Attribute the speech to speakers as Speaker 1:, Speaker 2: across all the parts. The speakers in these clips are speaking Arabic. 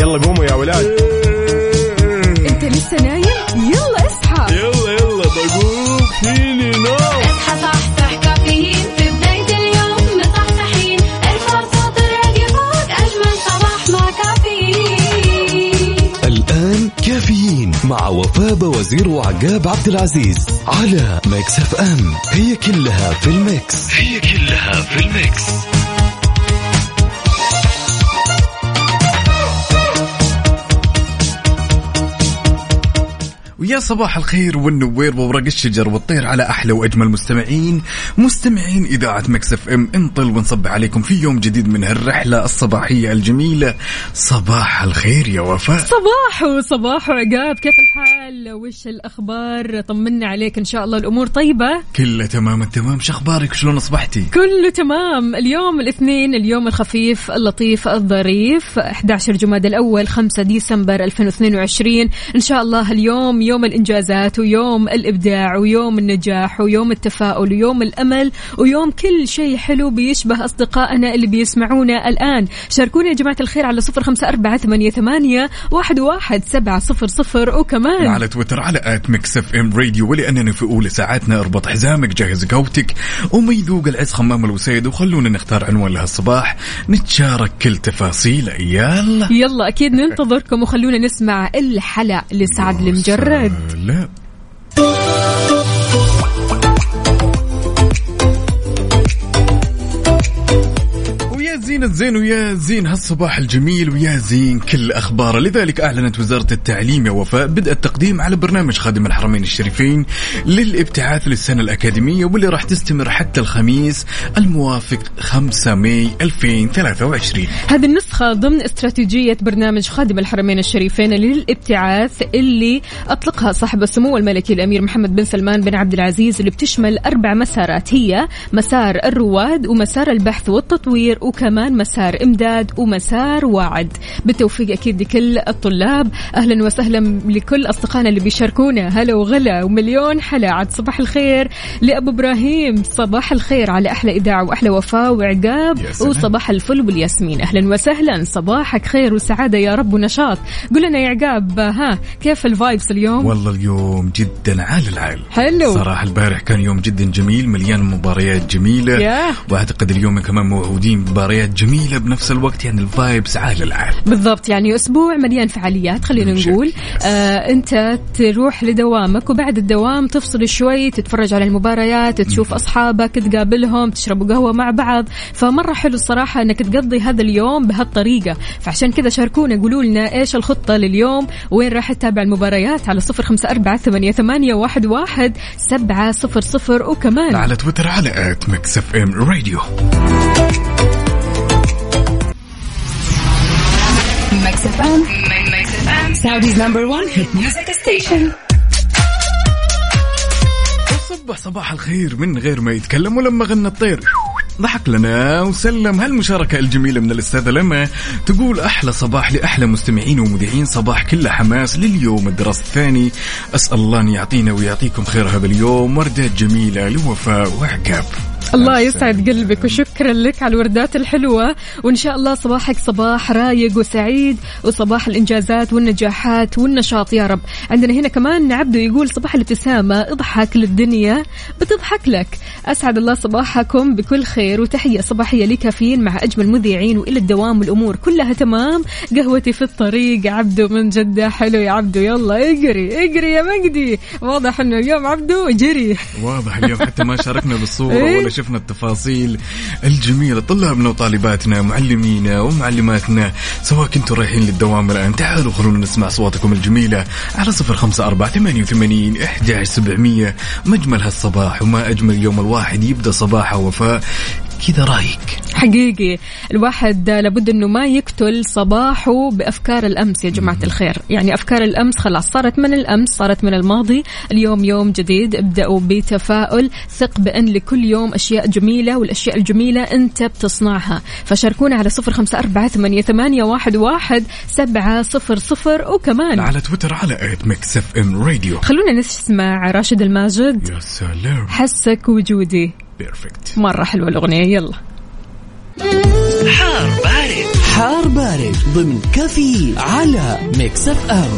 Speaker 1: يلا قوموا يا ولاد.
Speaker 2: انت لسه نايم؟ يلا اصحى.
Speaker 1: يلا يلا بقوم. فيني نوم.
Speaker 3: اصحى صحصح كافيين. في بداية اليوم مصحصحين ارفع صوت الراديو فوق أجمل صباح مع كافيين.
Speaker 4: الآن كافيين مع وفاء بوزير وعقاب عبد العزيز على Mix FM. هي كلها في ال mix. هي كلها في ال mix.
Speaker 5: ويا صباح الخير والنوير وورق الشجر والطير على أحلى وأجمل مستمعين. مستمعين إذاعة Mix FM نطل ونصبح عليكم في يوم جديد من هالرحله الصباحية الجميلة. صباح الخير يا وفاء.
Speaker 2: صباح صباح عقاب كيف الحال؟ وش الأخبار؟ طمنا عليك إن شاء الله الأمور طيبة.
Speaker 5: كله تمام التمام. شخبارك شلون أصبحتي؟
Speaker 2: كله تمام. اليوم الاثنين اليوم الخفيف اللطيف الظريف. 11 جماد الأول 5 ديسمبر 2022 إن شاء الله اليوم يوم الإنجازات ويوم الإبداع ويوم النجاح ويوم التفاؤل ويوم الأمل ويوم كل شيء حلو بيشبه أصدقائنا اللي بيسمعونا الآن. شاركونا يا جماعة الخير على 05488 واحد واحد سبعة صفر صفر. وكمان
Speaker 5: على تويتر على at Mix FM Radio ولأننا في أولى ساعاتنا أربط حزامك جهز قوتك وما يذوق العز خمام الوسايد وخلونا نختار عنوان لهالصباح نتشارك كل تفاصيل يلا.
Speaker 2: يلا أكيد ننتظركم وخلونا نسمع الحلا لسعد المجرد.
Speaker 5: لا زين الزين ويا زين هالصباح الجميل ويا زين كل اخباره لذلك أعلنت وزارة التعليم يا وفاء بدء التقديم على برنامج خادم الحرمين الشريفين للابتعاث للسنة الأكاديمية واللي راح تستمر حتى الخميس الموافق 5 ماي 2023
Speaker 2: هذه النسخة ضمن استراتيجية برنامج خادم الحرمين الشريفين للابتعاث اللي أطلقها صاحب السمو الملكي الأمير محمد بن سلمان بن عبد العزيز اللي بتشمل أربع مسارات هي مسار الرواد ومسار البحث والتطوير وكمان مسار إمداد ومسار واعد بالتوفيق أكيد لكل الطلاب. أهلا وسهلا لكل أصدقائنا اللي بيشاركونا. هلا وغلا ومليون حلا. عاد صباح الخير لأبو إبراهيم. صباح الخير على أحلى إذاعة وأحلى وفاء وعقاب. وصباح الفل والياسمين. أهلا وسهلا. صباحك خير وسعادة يا رب ونشاط. قول لنا يا عقاب ها كيف ال vibes اليوم؟
Speaker 5: والله اليوم جدا عال العال
Speaker 2: حلو.
Speaker 5: صراحة البارح كان يوم جدا جميل مليان مباريات جميلة.
Speaker 2: ياه.
Speaker 5: وأعتقد اليوم كمان موعودين بمباريات جميلة بنفس الوقت يعني ال vibes عال العال
Speaker 2: بالضبط يعني أسبوع مليان فعاليات خلينا. نقول. آه أنت تروح لدوامك وبعد الدوام تفصل شوي تتفرج على المباريات تشوف أصحابك تقابلهم تشربوا قهوة مع بعض. فمرة حلو الصراحة إنك تقضي هذا اليوم بهالطريقة. فعشان كذا شاركونا قولوا لنا إيش الخطة لليوم وين راح تتابع المباريات؟ على صفر خمسة أربعة ثمانية, ثمانية واحد, واحد سبعة صفر صفر وكمان
Speaker 5: على تويتر على at Mix FM Radio
Speaker 6: Mix FM. Mix FM. Saudi's number one hit music station.
Speaker 5: صبح صباح الخير من غير ما يتكلم ولما غنى الطير ضحك لنا وسلم هالمشاركة الجميلة من الأستاذة لما تقول أحلى صباح لأحلى مستمعين ومذيعين صباح كله حماس لليوم الدراسة الثاني أسأل الله أن يعطينا ويعطيكم خير هذا اليوم وردات جميلة لوفاء وعقاب
Speaker 2: الله يسعد قلبك وشكرا لك على الوردات الحلوة. وإن شاء الله صباحك صباح رايق وسعيد وصباح الإنجازات والنجاحات والنشاط. يا رب. عندنا هنا كمان عبدو يقول صباح الابتسامة اضحك للدنيا بتضحك لك. أسعد الله صباحكم بكل خير وتحية صباحية لكافيين مع أجمل مذيعين وإلى الدوام والأمور كلها تمام. قهوتي في الطريق عبدو من جدة. حلو يا عبدو يلا اجري اجري يا مجدي. واضح إنه اليوم عبدو جري.
Speaker 5: واضح اليوم حتى ما شاركنا بالصورة شفنا التفاصيل الجميلة طلابنا وطالباتنا معلمينا ومعلماتنا سواء كنتوا رايحين للدوام الآن تعالوا خلونا نسمع أصواتكم الجميلة على صفر خمسة أربعة ثمانية وثمانين إحدى سبعمية مجمل هالصباح وما أجمل يوم الواحد يبدأ صباحه وفاء كذا رايق
Speaker 2: حقيقي. الواحد لابد إنه ما يقتل صباحه بأفكار الأمس يا جماعة الخير. يعني أفكار الأمس خلاص صارت من الأمس صارت من الماضي. اليوم يوم جديد. ابدأوا بتفاؤل. ثق بأن لكل يوم أشياء جميلة والأشياء الجميلة أنت بتصنعها. فشاركونا على صفر خمسة أربعة ثمانية, ثمانية واحد, واحد سبعة صفر صفر. وكمان
Speaker 5: على تويتر على at Mix FM Radio
Speaker 2: خلونا نسمع راشد الماجد.
Speaker 5: يا سلام.
Speaker 2: حسك وجودي.
Speaker 5: perfect
Speaker 2: مرة حلوة الأغنية. يلا.
Speaker 4: حار بارد. حار بارد ضمن كفي على Mix FM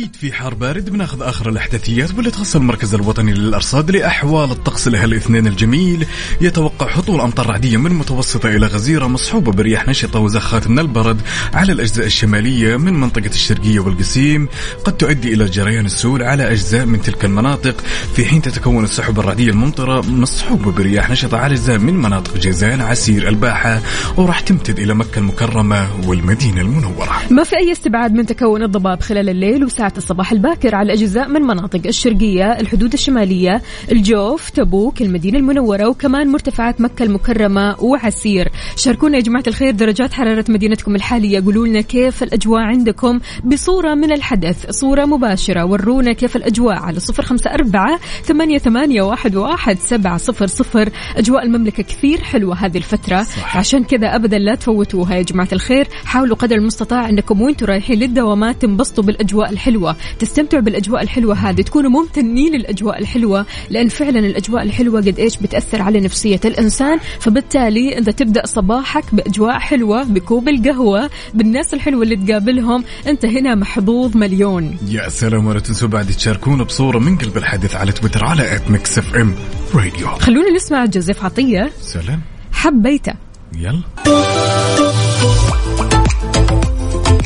Speaker 5: واكيد في حار بارد بناخذ آخر الاحداثيات واللي تخص المركز الوطني للأرصاد لأحوال الطقس لهالاثنين الجميل. يتوقع هطول أمطار رعدية من متوسطة إلى غزيرة مصحوبة برياح نشطة وزخات من البرد على الأجزاء الشمالية من منطقة الشرقية والقصيم. قد تؤدي إلى جريان السيول على أجزاء من تلك المناطق. في حين تتكون السحب الرعدية الممطرة مصحوبة برياح نشطة على أجزاء من مناطق جيزان عسير الباحة وراح تمتد إلى مكة المكرمة والمدينة المنورة.
Speaker 2: ما في أي استبعاد من تكون الضباب خلال الليل وساعة الصباح الباكر على أجزاء من مناطق الشرقية الحدود الشمالية الجوف تبوك المدينة المنورة وكمان مرتفعات مكة المكرمة وعسير. شاركونا يا جماعة الخير درجات حرارة مدينتكم الحالية. قولوا لنا كيف الأجواء عندكم بصورة من الحدث. صورة مباشرة ورونا كيف الأجواء على صفر خمسة أربعة ثمانية, ثمانية واحد, واحد سبعة صفر صفر. أجواء المملكة كثير حلوة هذه الفترة.
Speaker 5: صح.
Speaker 2: عشان كذا أبدا لا تفوتوها يا جماعة الخير. حاولوا قدر المستطاع أنكم وأنتم رايحين للدوامات تنبسطوا بالأجواء الحلوة. تستمتعوا بالأجواء الحلوة هذه تكونوا ممتنين للأجواء الحلوة لأن فعلا الأجواء الحلوة قد إيش بتأثر على نفسية الإنسان. فبالتالي انت تبدأ صباحك بأجواء حلوة بكوب القهوة بالناس الحلوة اللي تقابلهم أنت هنا محظوظ مليون.
Speaker 5: يا سلام ولا تنسوا بعد تشاركونا بصورة من قلب الحدث على تويتر على at Mix FM راديو
Speaker 2: خلونا نسمع جوزيف عطية.
Speaker 5: سلام.
Speaker 2: حبيته.
Speaker 5: يلا.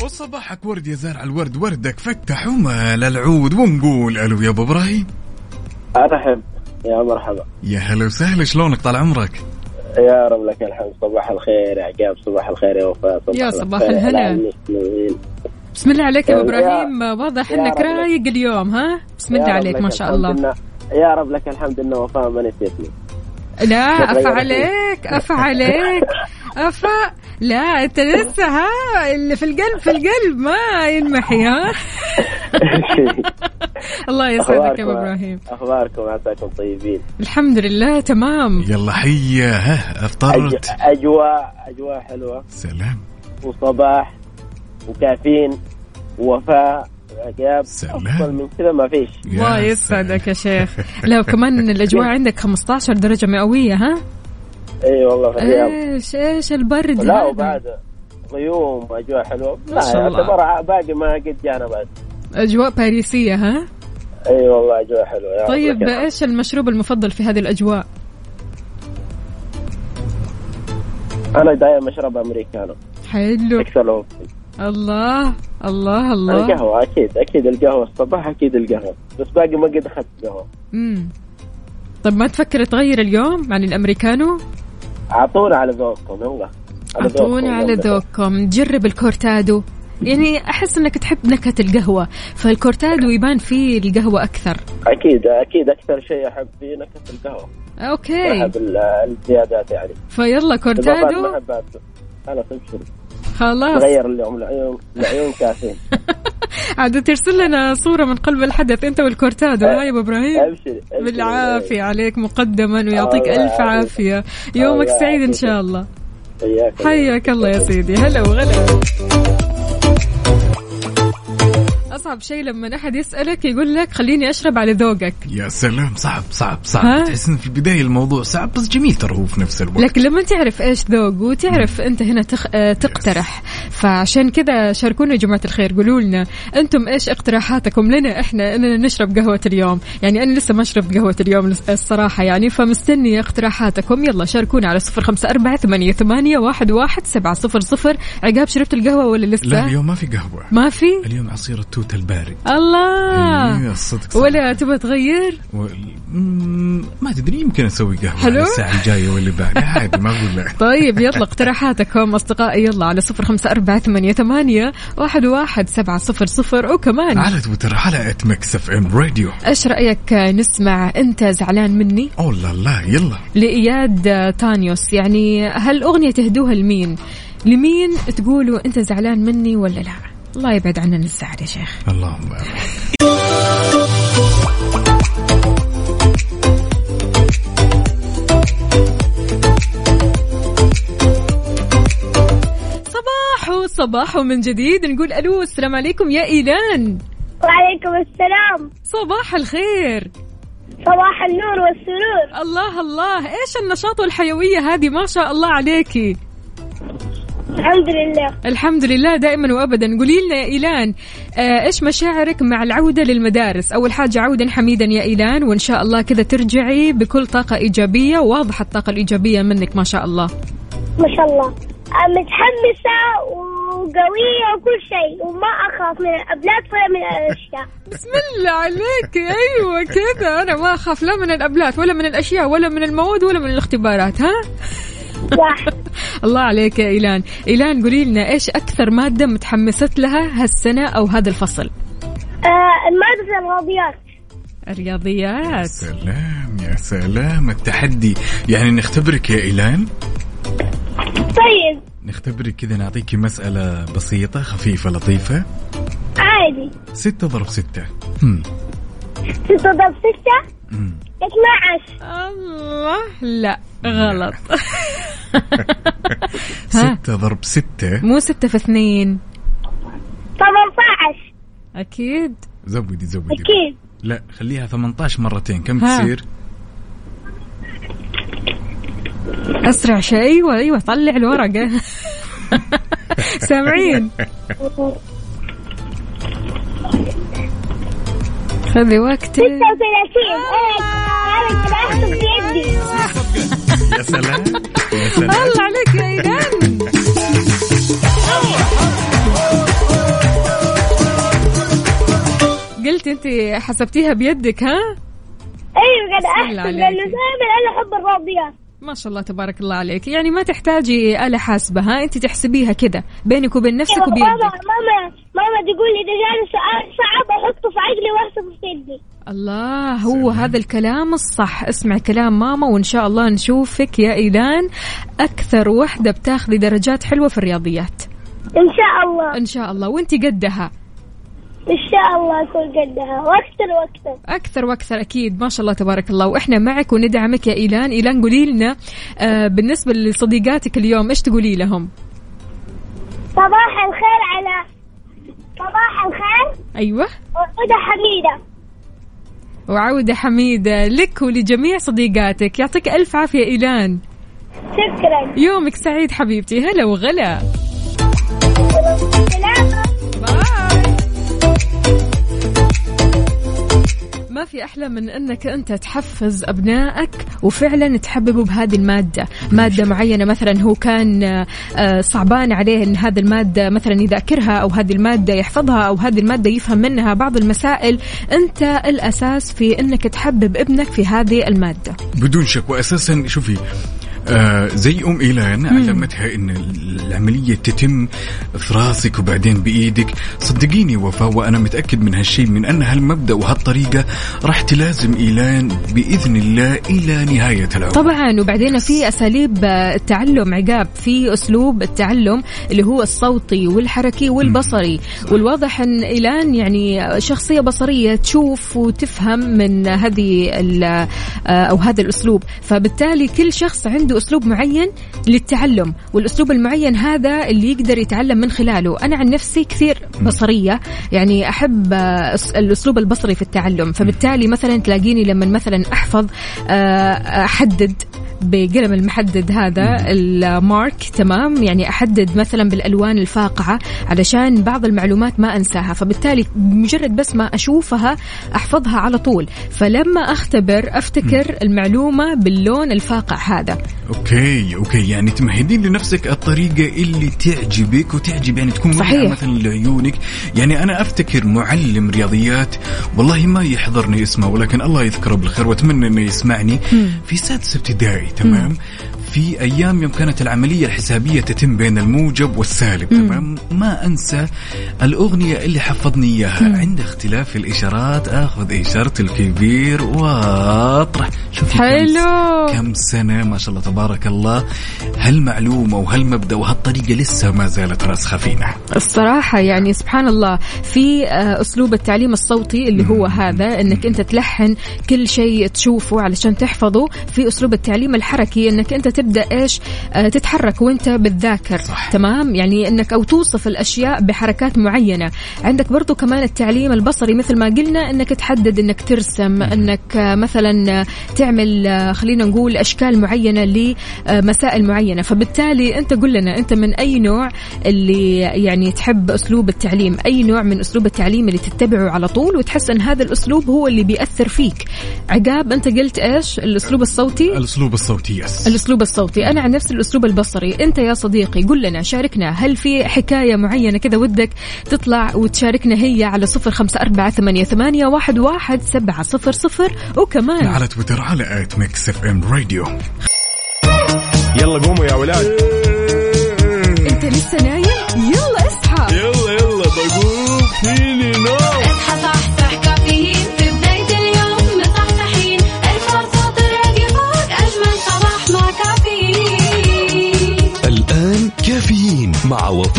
Speaker 5: وصباحك ورد يا زارع الورد وردك فتح ومال العود ونقول ألو يا أبو إبراهيم.
Speaker 7: ارحب يا مرحبا.
Speaker 5: يا هلا وسهلا شلونك طال عمرك؟
Speaker 7: يا رب لك الحمد. صباح الخير يا عقاب صباح الخير يا وفاء صباح
Speaker 2: يا صباح
Speaker 7: المسلمين.
Speaker 2: بسم الله عليك يا إبراهيم. واضح
Speaker 7: إنك.
Speaker 2: رايق اليوم ها؟ بسم الله عليك ما شاء الله.
Speaker 7: يا رب لك الحمد إنه وفاء ما نسيتني.
Speaker 2: لا أفا عليك أفا عليك أفا. لا أنت لسه ها اللي في القلب في القلب ما ينمحي ها. الله يسعدك يا أبو
Speaker 7: أخباركم-
Speaker 2: إبراهيم.
Speaker 7: أخباركم؟ عساكم طيبين.
Speaker 2: الحمد لله تمام.
Speaker 5: يلا حيا ها
Speaker 7: أفطرت. أجواء أجواء حلوة.
Speaker 5: سلام.
Speaker 7: وصباح وكافيين ووفاء.
Speaker 5: سلام.
Speaker 7: أفضل من كذا ما فيش.
Speaker 2: الله. يسعدك يا شيخ. لا وكمان الأجواء عندك 15 درجة مئوية ها؟
Speaker 7: إي والله في الرياض
Speaker 2: إيش إيش البرد
Speaker 7: لا وبعد غيوم واجواء حلوة.
Speaker 2: ما
Speaker 7: لا
Speaker 2: شاء الله.
Speaker 7: باقي ما قد جانا بعد.
Speaker 2: أجواء باريسية ها؟
Speaker 7: إي والله أجواء حلوة. يا رب
Speaker 2: طيب. إيش المشروب المفضل في هذه الأجواء؟
Speaker 7: أنا دايما أشرب أمريكانو.
Speaker 2: حلو.
Speaker 7: أكثر
Speaker 2: الله الله الله.
Speaker 7: القهوة أكيد أكيد القهوة الصباح أكيد القهوة بس باقي ما قد أخذت قهوة.
Speaker 2: امم طيب ما تفكر تغير اليوم عن الأمريكانو؟
Speaker 7: أعطونا على ذوقكم يلا.
Speaker 2: اعطوني على. ذوقكم. جرب الكورتادو. يعني أحس إنك تحب نكهة القهوة فالكورتادو يبان فيه القهوة أكثر.
Speaker 7: أكيد أكيد أكثر شيء أحب فيه نكهة القهوة.
Speaker 2: okay.
Speaker 7: أحب ال- الزيادات يعني.
Speaker 2: فيلا
Speaker 7: cortado. خلاص ابشر
Speaker 2: خلاص.
Speaker 7: نغير اليوم العيون العيون كافيين
Speaker 2: عاد ترسل لنا صورة من قلب الحدث أنت وال cortado. ها يا أبو إبراهيم.
Speaker 7: ابشر ابشر.
Speaker 2: بالعافية عليك مقدما ويعطيك
Speaker 7: يعافيك.
Speaker 2: عافية. يومك سعيد إن
Speaker 7: يعافيك.
Speaker 2: شاء الله.
Speaker 7: حياك
Speaker 2: الله يا سيدي. هلا وغلا. أصعب شيء لما أحد يسألك يقول لك خليني أشرب على ذوقك.
Speaker 5: يا سلام صعب صعب صعب؟ تحس ان في البداية الموضوع صعب بس جميل ترى هو في نفس الوقت.
Speaker 2: لكن لما تعرف إيش ذوق وتعرف أنت هنا تخ... آه، تقترح. فعشان كذا شاركونا يا جماعة الخير قولوا لنا أنتم إيش اقتراحاتكم لنا إحنا إننا نشرب قهوة اليوم؟ يعني أنا لسه ما شربت قهوة اليوم الصراحة يعني فمستني اقتراحاتكم. يلا شاركونا على صفر خمسة أربعة ثمانيه, ثمانية واحد, واحد سبعة صفر صفر. عقاب شربت القهوة ولا لسه؟
Speaker 5: لا اليوم ما في قهوة.
Speaker 2: ما في؟
Speaker 5: اليوم عصير التوت. البارد.
Speaker 2: الله.
Speaker 5: إيه، الصدق صح.
Speaker 2: ولا تبغى تغير؟
Speaker 5: و... ما تدري يمكن أسوي قهوة
Speaker 2: حلو؟
Speaker 5: الساعة الجاية واللي بعدها عادي ما أقول لا
Speaker 2: طيب يلا اقتراحاتكم أصدقائي يلا على صفر خمسة أربعة ثمانية, ثمانية واحد, واحد سبعة صفر صفر. وكمان
Speaker 5: على تويتر على at Mix FM Radio
Speaker 2: إيش رأيك نسمع أنت زعلان مني؟
Speaker 5: أوه لا لا يلا.
Speaker 2: لإياد طنوس يعني هالاغنيه تهدوها لمين؟ لمين تقولوا أنت زعلان مني ولا لا؟ الله يبعد عننا الزعل يا شيخ.
Speaker 5: اللهم آمين.
Speaker 2: صباح صباح من جديد. نقول ألو السلام عليكم. يا إيلان.
Speaker 8: وعليكم السلام.
Speaker 2: صباح الخير.
Speaker 8: صباح النور والسرور.
Speaker 2: الله الله. إيش النشاط والحيويه هذه؟ ما شاء الله عليكي.
Speaker 8: الحمد لله.
Speaker 2: الحمد لله دائما وابدا. قولي لنا يا إيلان آه، إيش مشاعرك مع العودة للمدارس؟ أول حاجة عودا حميدا يا إيلان وإن شاء الله كذا ترجعي بكل طاقة إيجابية. واضحة الطاقة الإيجابية منك ما شاء الله.
Speaker 8: ما شاء الله. متحمسة وقوية وكل شيء وما أخاف من الأبلات ولا من الأشياء.
Speaker 2: بسم الله عليك. أيوه كذا. أنا ما أخاف لا من الابلات ولا من الأشياء ولا من المواد ولا من الاختبارات ها؟ الله عليك يا إيلان. إيلان قولي لنا إيش أكثر مادة متحمست لها هالسنة أو هذا الفصل؟
Speaker 8: آه، المادة الرياضيات.
Speaker 2: الرياضيات.
Speaker 5: سلام يا سلام التحدي. يعني نختبرك يا إيلان.
Speaker 8: طيب.
Speaker 5: نختبرك كذا نعطيكي مسألة بسيطة خفيفة لطيفة.
Speaker 8: عادي.
Speaker 5: ستة ضرب ستة. هم.
Speaker 8: ستة ضرب ستة. 12
Speaker 2: الله. لا غلط.
Speaker 5: ستة ضرب ستة.
Speaker 2: مو ستة في اثنين.
Speaker 8: 18
Speaker 2: أكيد.
Speaker 5: زودي زودي.
Speaker 8: أكيد
Speaker 5: لا خليها 18 مرتين. كم
Speaker 2: ها.
Speaker 5: تصير؟
Speaker 2: أسرع شيء. أيوة أيوة طلع الورقة. سامعين؟ خذي وقتك.
Speaker 8: 36
Speaker 5: سلام. يا سلام.
Speaker 2: الله عليك يا إيلان قلت أنت حسبتيها بيدك ها؟
Speaker 8: أحسب
Speaker 2: الله
Speaker 8: لأنه
Speaker 2: عليك.
Speaker 8: دائما أنا أحب الرياضيات
Speaker 2: ما شاء الله تبارك الله عليك. يعني ما تحتاجي آلة حاسبة ها؟ أنت تحسبيها كده بينك وبين نفسك
Speaker 8: ماما
Speaker 2: وبيدك.
Speaker 8: ماما ماما تقول لي إذا جاني سؤال صعب أحطه في عقلي وأحسبه في يدي.
Speaker 2: الله هو هذا الكلام الصح. اسمع كلام ماما وإن شاء الله نشوفك يا ايلان أكثر وحدة بتاخذي درجات حلوة في الرياضيات.
Speaker 8: إن شاء الله.
Speaker 2: إن شاء الله. وإنت قدها؟
Speaker 8: إن شاء الله أكون قدها. وأكثر وأكثر.
Speaker 2: أكثر وأكثر أكيد. ما شاء الله تبارك الله. وإحنا معك وندعمك يا إيلان. إيلان قولي لنا آه بالنسبة لصديقاتك اليوم إيش تقولي لهم؟
Speaker 8: صباح الخير على صباح الخير.
Speaker 2: أيوه.
Speaker 8: وعودة حميدة
Speaker 2: لك ولجميع صديقاتك. يعطيك ألف عافية إيلان.
Speaker 8: شكرا.
Speaker 2: يومك سعيد حبيبتي. هلا وغلا. ما في أحلى من أنك أنت تحفز أبنائك وفعلا تحببه بهذه المادة، مادة معينة مثلا هو كان آه، صعبان عليه إن هذه المادة مثلا يذاكرها أو هذه المادة يحفظها أو هذه المادة يفهم منها بعض المسائل، أنت الأساس في أنك تحبب ابنك في هذه المادة.
Speaker 5: بدون شك واساسا شوفي آه زي أم إيلان علمتها إن العملية تتم في راسك وبعدين بإيدك. صدقيني وفاء وأنا متأكد من هالشيء من أن هالمبدأ وهالطريقة راح تلازم إيلان بإذن الله إلى نهاية العمر.
Speaker 2: طبعا وبعدين في أساليب آه، التعلم عقاب في أسلوب التعلم اللي هو الصوتي والحركي والبصري. والواضح إن إيلان يعني شخصية بصرية تشوف وتفهم من هذه ال- آه، أو هذا الأسلوب. فبالتالي كل شخص عنده أسلوب معين للتعلم والأسلوب المعين هذا اللي يقدر يتعلم من خلاله. أنا عن نفسي كثير بصرية يعني أحب الأسلوب البصري في التعلم. فبالتالي مثلا تلاقيني لما مثلا أحفظ آه، أحدد بقلم المحدد هذا ال mark تمام؟ يعني أحدد مثلا بالألوان الفاقعة علشان بعض المعلومات ما أنساها. فبالتالي مجرد بس ما أشوفها أحفظها على طول. فلما أختبر أفتكر المعلومة باللون الفاقع هذا.
Speaker 5: okay okay يعني تمهدين لنفسك الطريقة اللي تعجبك وتعجب يعني تكون
Speaker 2: صحيح.
Speaker 5: مثلا لعيونك. يعني أنا أفتكر معلم رياضيات والله ما يحضرني اسمه ولكن الله يذكره بالخير وأتمنى إنه يسمعني. في سادس ابتدائي تمام؟ في أيام يوم كانت العملية الحسابية تتم بين الموجب والسالب. تمام ما أنسى الأغنية اللي حفظني إياها. عند اختلاف الإشارات آخذ إشارة الكبير وأطرح. شوفي كم
Speaker 2: حلو.
Speaker 5: كم سنة ما شاء الله تبارك الله. هالمعلومة وهالمبدأ وهالطريقة لسه ما زالت راسخة فينا؟
Speaker 2: الصراحة يعني سبحان الله في آه، أسلوب التعليم الصوتي اللي هو هذا أنك أنت تلحن كل شيء تشوفه علشان تحفظه. في أسلوب التعليم الحركي أنت تبدأ تبدأ إيش آه تتحرك وأنت بتذاكر
Speaker 5: صح.
Speaker 2: تمام؟ يعني إنك أو توصف الأشياء بحركات معينة. عندك برضو كمان التعليم البصري مثل ما قلنا إنك تحدد إنك ترسم إنك آه، مثلا آه، تعمل خلينا نقول أشكال معينة لمسائل معينة. فبالتالي أنت قل لنا أنت من أي نوع اللي يعني تحب أسلوب التعليم؟ أي نوع من أسلوب التعليم اللي تتبعه على طول وتحس إن هذا الأسلوب هو اللي بيأثر فيك؟ عقاب أنت قلت إيش؟ الأسلوب الصوتي؟
Speaker 5: الأسلوب الصوتي yes
Speaker 2: الأسلوب الصوتي أنا عن نفسي الأسلوب البصري. أنت يا صديقي قل لنا شاركنا. هل في حكاية معينة كذا ودك تطلع وتشاركنا هي على صفر خمسة أربعة ثمانية, ثمانية واحد, واحد سبعة صفر صفر؟ وكمان
Speaker 5: على تويتر على at Mix FM Radio.
Speaker 1: يلا قوموا يا ولاد.
Speaker 2: أنت لسه نايم؟ يلا اصحى.
Speaker 1: يلا يلا بقوم. فيني نوم.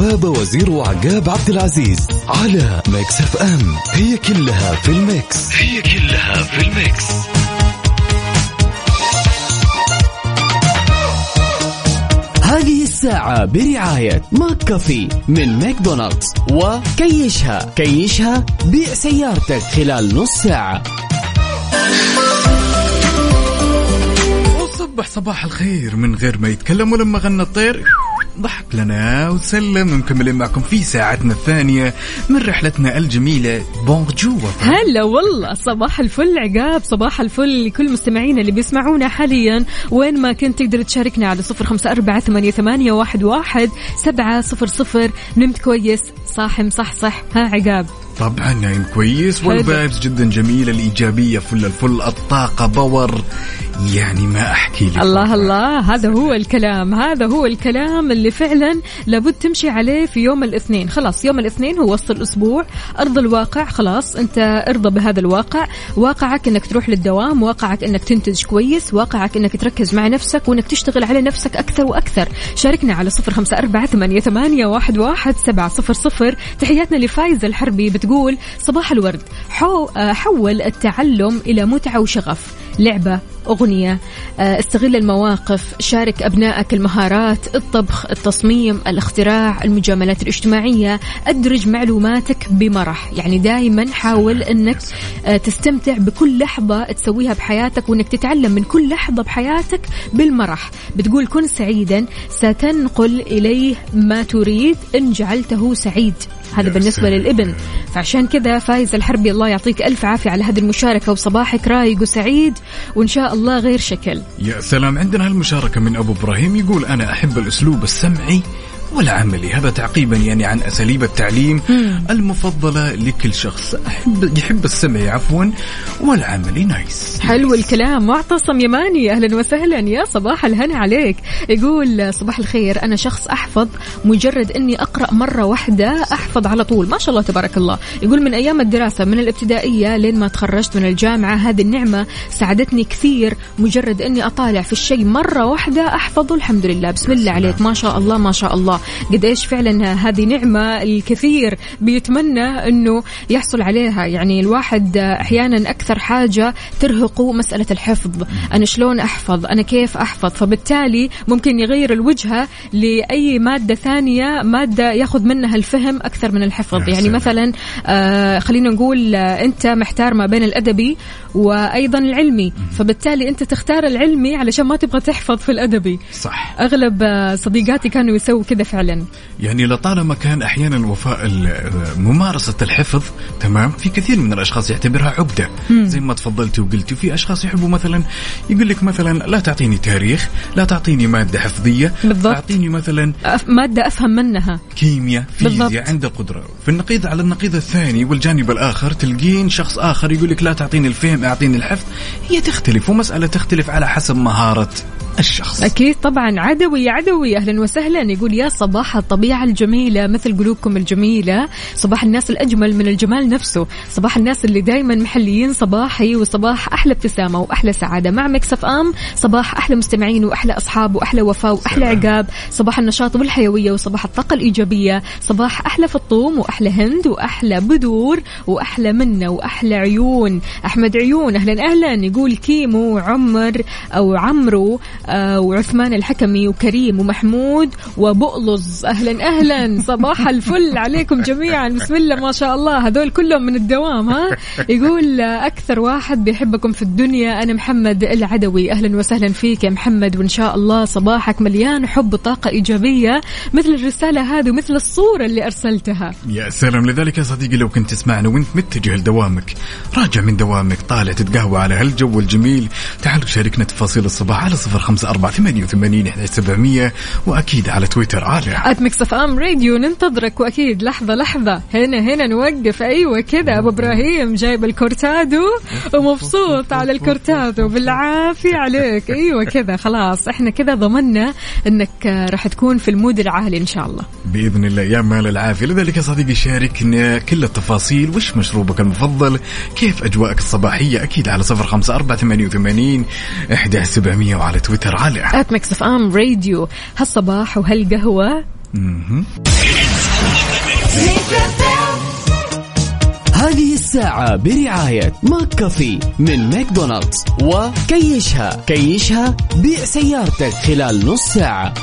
Speaker 4: وفاء وزير وعقاب عبد العزيز على Mix FM. هي كلها في ال mix. هي كلها في ال mix.
Speaker 9: هذه الساعة برعاية McCafé من ماكدونالدز. وكيشها. كيشها بيع سيارتك خلال نص ساعة.
Speaker 5: وصبح صباح الخير من غير ما يتكلم ولما غنى الطير. ضحك لنا وسلم. مكملين معكم في ساعتنا الثانية من رحلتنا الجميلة bonjour
Speaker 2: هلا والله صباح الفل عقاب صباح الفل لكل مستمعينا اللي بيسمعونا حاليا. وين ما كنت تقدر تشاركنا على صفر خمسة أربعة ثمانية, ثمانية واحد, واحد سبعة صفر صفر. نمت كويس صاحم صح صح ها عقاب.
Speaker 5: طبعا نايم كويس.
Speaker 2: وال
Speaker 5: vibes جدا جميلة الإيجابية فل الفل الطاقة power. يعني ما أحكي لك.
Speaker 2: الله الله. هذا هو الكلام هذا هو الكلام اللي فعلا لابد تمشي عليه في يوم الاثنين. خلاص يوم الاثنين هو وسط الأسبوع. أرض الواقع خلاص أنت ارضى بهذا الواقع. واقعك أنك تروح للدوام واقعك أنك تنتج كويس واقعك أنك تركز مع نفسك وأنك تشتغل على نفسك أكثر وأكثر. شاركنا على صفر خمسة أربعة ثمانية, ثمانية واحد, واحد سبعة صفر صفر. تحياتنا لفايزة الحربي بتقول صباح الورد حو حول التعلم إلى متعة وشغف. لعبة أغنية آه، استغل المواقف شارك أبنائك المهارات الطبخ التصميم الاختراع المجاملات الاجتماعية أدرج معلوماتك بمرح. يعني دائما حاول أنك آه، تستمتع بكل لحظة تسويها بحياتك وأنك تتعلم من كل لحظة بحياتك بالمرح. بتقول كن سعيدا ستنقل إليه ما تريد إن جعلته سعيد. هذا بالنسبة. للإبن. فعشان كذا فايز الحربي الله يعطيك ألف عافية على هذه المشاركة وصباحك رايق وسعيد وإن شاء الله غير شكل.
Speaker 5: يا سلام عندنا هالمشاركة من أبو إبراهيم يقول أنا أحب الأسلوب السمعي والعملي هذا تعقيبا يعني عن أساليب التعليم المفضلة لكل شخص. أحب يحب السمعي عفوا والعملي نايس.
Speaker 2: حلو الكلام. معتصم يماني أهلا وسهلا. يا صباح الهنا عليك. يقول صباح الخير. أنا شخص أحفظ مجرد إني أقرأ مرة واحدة أحفظ على طول. ما شاء الله تبارك الله. يقول من أيام الدراسة من الابتدائية لين ما تخرجت من الجامعة هذه النعمة ساعدتني كثير. مجرد إني أطالع في الشيء مرة واحدة أحفظه. الحمد لله. بسم الله عليك. ما شاء الله ما شاء الله. قد إيش فعلا هذه نعمة الكثير بيتمنى إنه يحصل عليها. يعني الواحد أحيانا أكثر حاجة ترهقه مسألة الحفظ. أنا شلون أحفظ؟ أنا كيف أحفظ؟ فبالتالي ممكن يغير الوجهة لأي مادة ثانية مادة ياخذ منها الفهم أكثر من الحفظ. يعني. مثلا آه خلينا نقول آه أنت محتار ما بين الأدبي وأيضا العلمي. فبالتالي أنت تختار العلمي علشان ما تبغى تحفظ في الأدبي.
Speaker 5: صح.
Speaker 2: أغلب آه، صديقاتي كانوا يسووا كذا فعلا.
Speaker 5: يعني لطالما كان أحيانا وفاء ممارسة الحفظ تمام؟ في كثير من الأشخاص يعتبرها عقده زي ما تفضلتي وقلتي وفي أشخاص يحبوا مثلا يقول لك مثلا لا تعطيني تاريخ لا تعطيني مادة حفظية
Speaker 2: بالضبط.
Speaker 5: أعطيني مثلا
Speaker 2: أف- مادة أفهم منها.
Speaker 5: كيمياء. فيزياء عنده قدرة. في النقيض على النقيض الثاني والجانب الآخر تلقين شخص آخر يقول لك لا تعطيني الفهم أعطيني الحفظ. هي تختلف ومسألة تختلف على حسب مهارة الشخص.
Speaker 2: أكيد طبعا. عدوي عدوي. أهلا وسهلا. يقول يا صباح الطبيعة الجميلة مثل قلوبكم الجميلة. صباح الناس الأجمل من الجمال نفسه. صباح الناس اللي دايما محليين صباحي وصباح أحلى ابتسامة وأحلى سعادة. مع مكسف أم صباح أحلى مستمعين وأحلى أصحاب وأحلى وفاء وأحلى
Speaker 5: سلام.
Speaker 2: عقاب. صباح النشاط والحيوية وصباح الطاقة الإيجابية. صباح أحلى فطوم وأحلى هند وأحلى بدور وأحلى منة وأحلى عيون. أحمد عيون. أهلا أهلا. يقول كيمو عمر أو عمرو وعثمان الحكمي وكريم ومحمود وبؤلظ أهلا أهلا. صباح الفل عليكم جميعا. بسم الله ما شاء الله. هذول كلهم من الدوام ها؟ يقول آه، أكثر واحد بيحبكم في الدنيا أنا محمد العدوي. أهلا وسهلا فيك يا محمد وإن شاء الله صباحك مليان حب وطاقة إيجابية مثل الرسالة هذه ومثل الصورة اللي أرسلتها.
Speaker 5: يا سلام. لذلك يا صديقي لو كنت تسمعنا وانت متجه لدوامك راجع من دوامك طالع تتقهوى على هالجو الجميل تعال شاركنا تفاصيل الصباح على صفر خمسة أربعة ثمانية وثمانين إحدى سبعمية وأكيد على تويتر على
Speaker 2: at Mix FM Radio ننتظرك وأكيد لحظة لحظة. هنا هنا نوقف. أيوه كذا. أبو إبراهيم جايب ال cortado ومبسوط على ال cortado. بالعافية عليك. أيوه كذا. خلاص إحنا كذا ضمنا آه، راح تكون في ال mood العالي إن شاء الله.
Speaker 5: بإذن الله. يا مال العافية. لذلك يا صديقي شاركنا كل التفاصيل. وش مشروبك المفضل؟ كيف أجواءك الصباحية؟ أكيد على صفر خمسة أربعة ثمانية وثمانين إحدى سبعمية وعلى تويتر على
Speaker 2: at Mix FM Radio. هالصباح
Speaker 5: وهالقهوة.
Speaker 9: هذه الساعة برعاية McCafé من ماكدونالدز. وكيشها. كيشها بيع سيارتك خلال نص ساعة.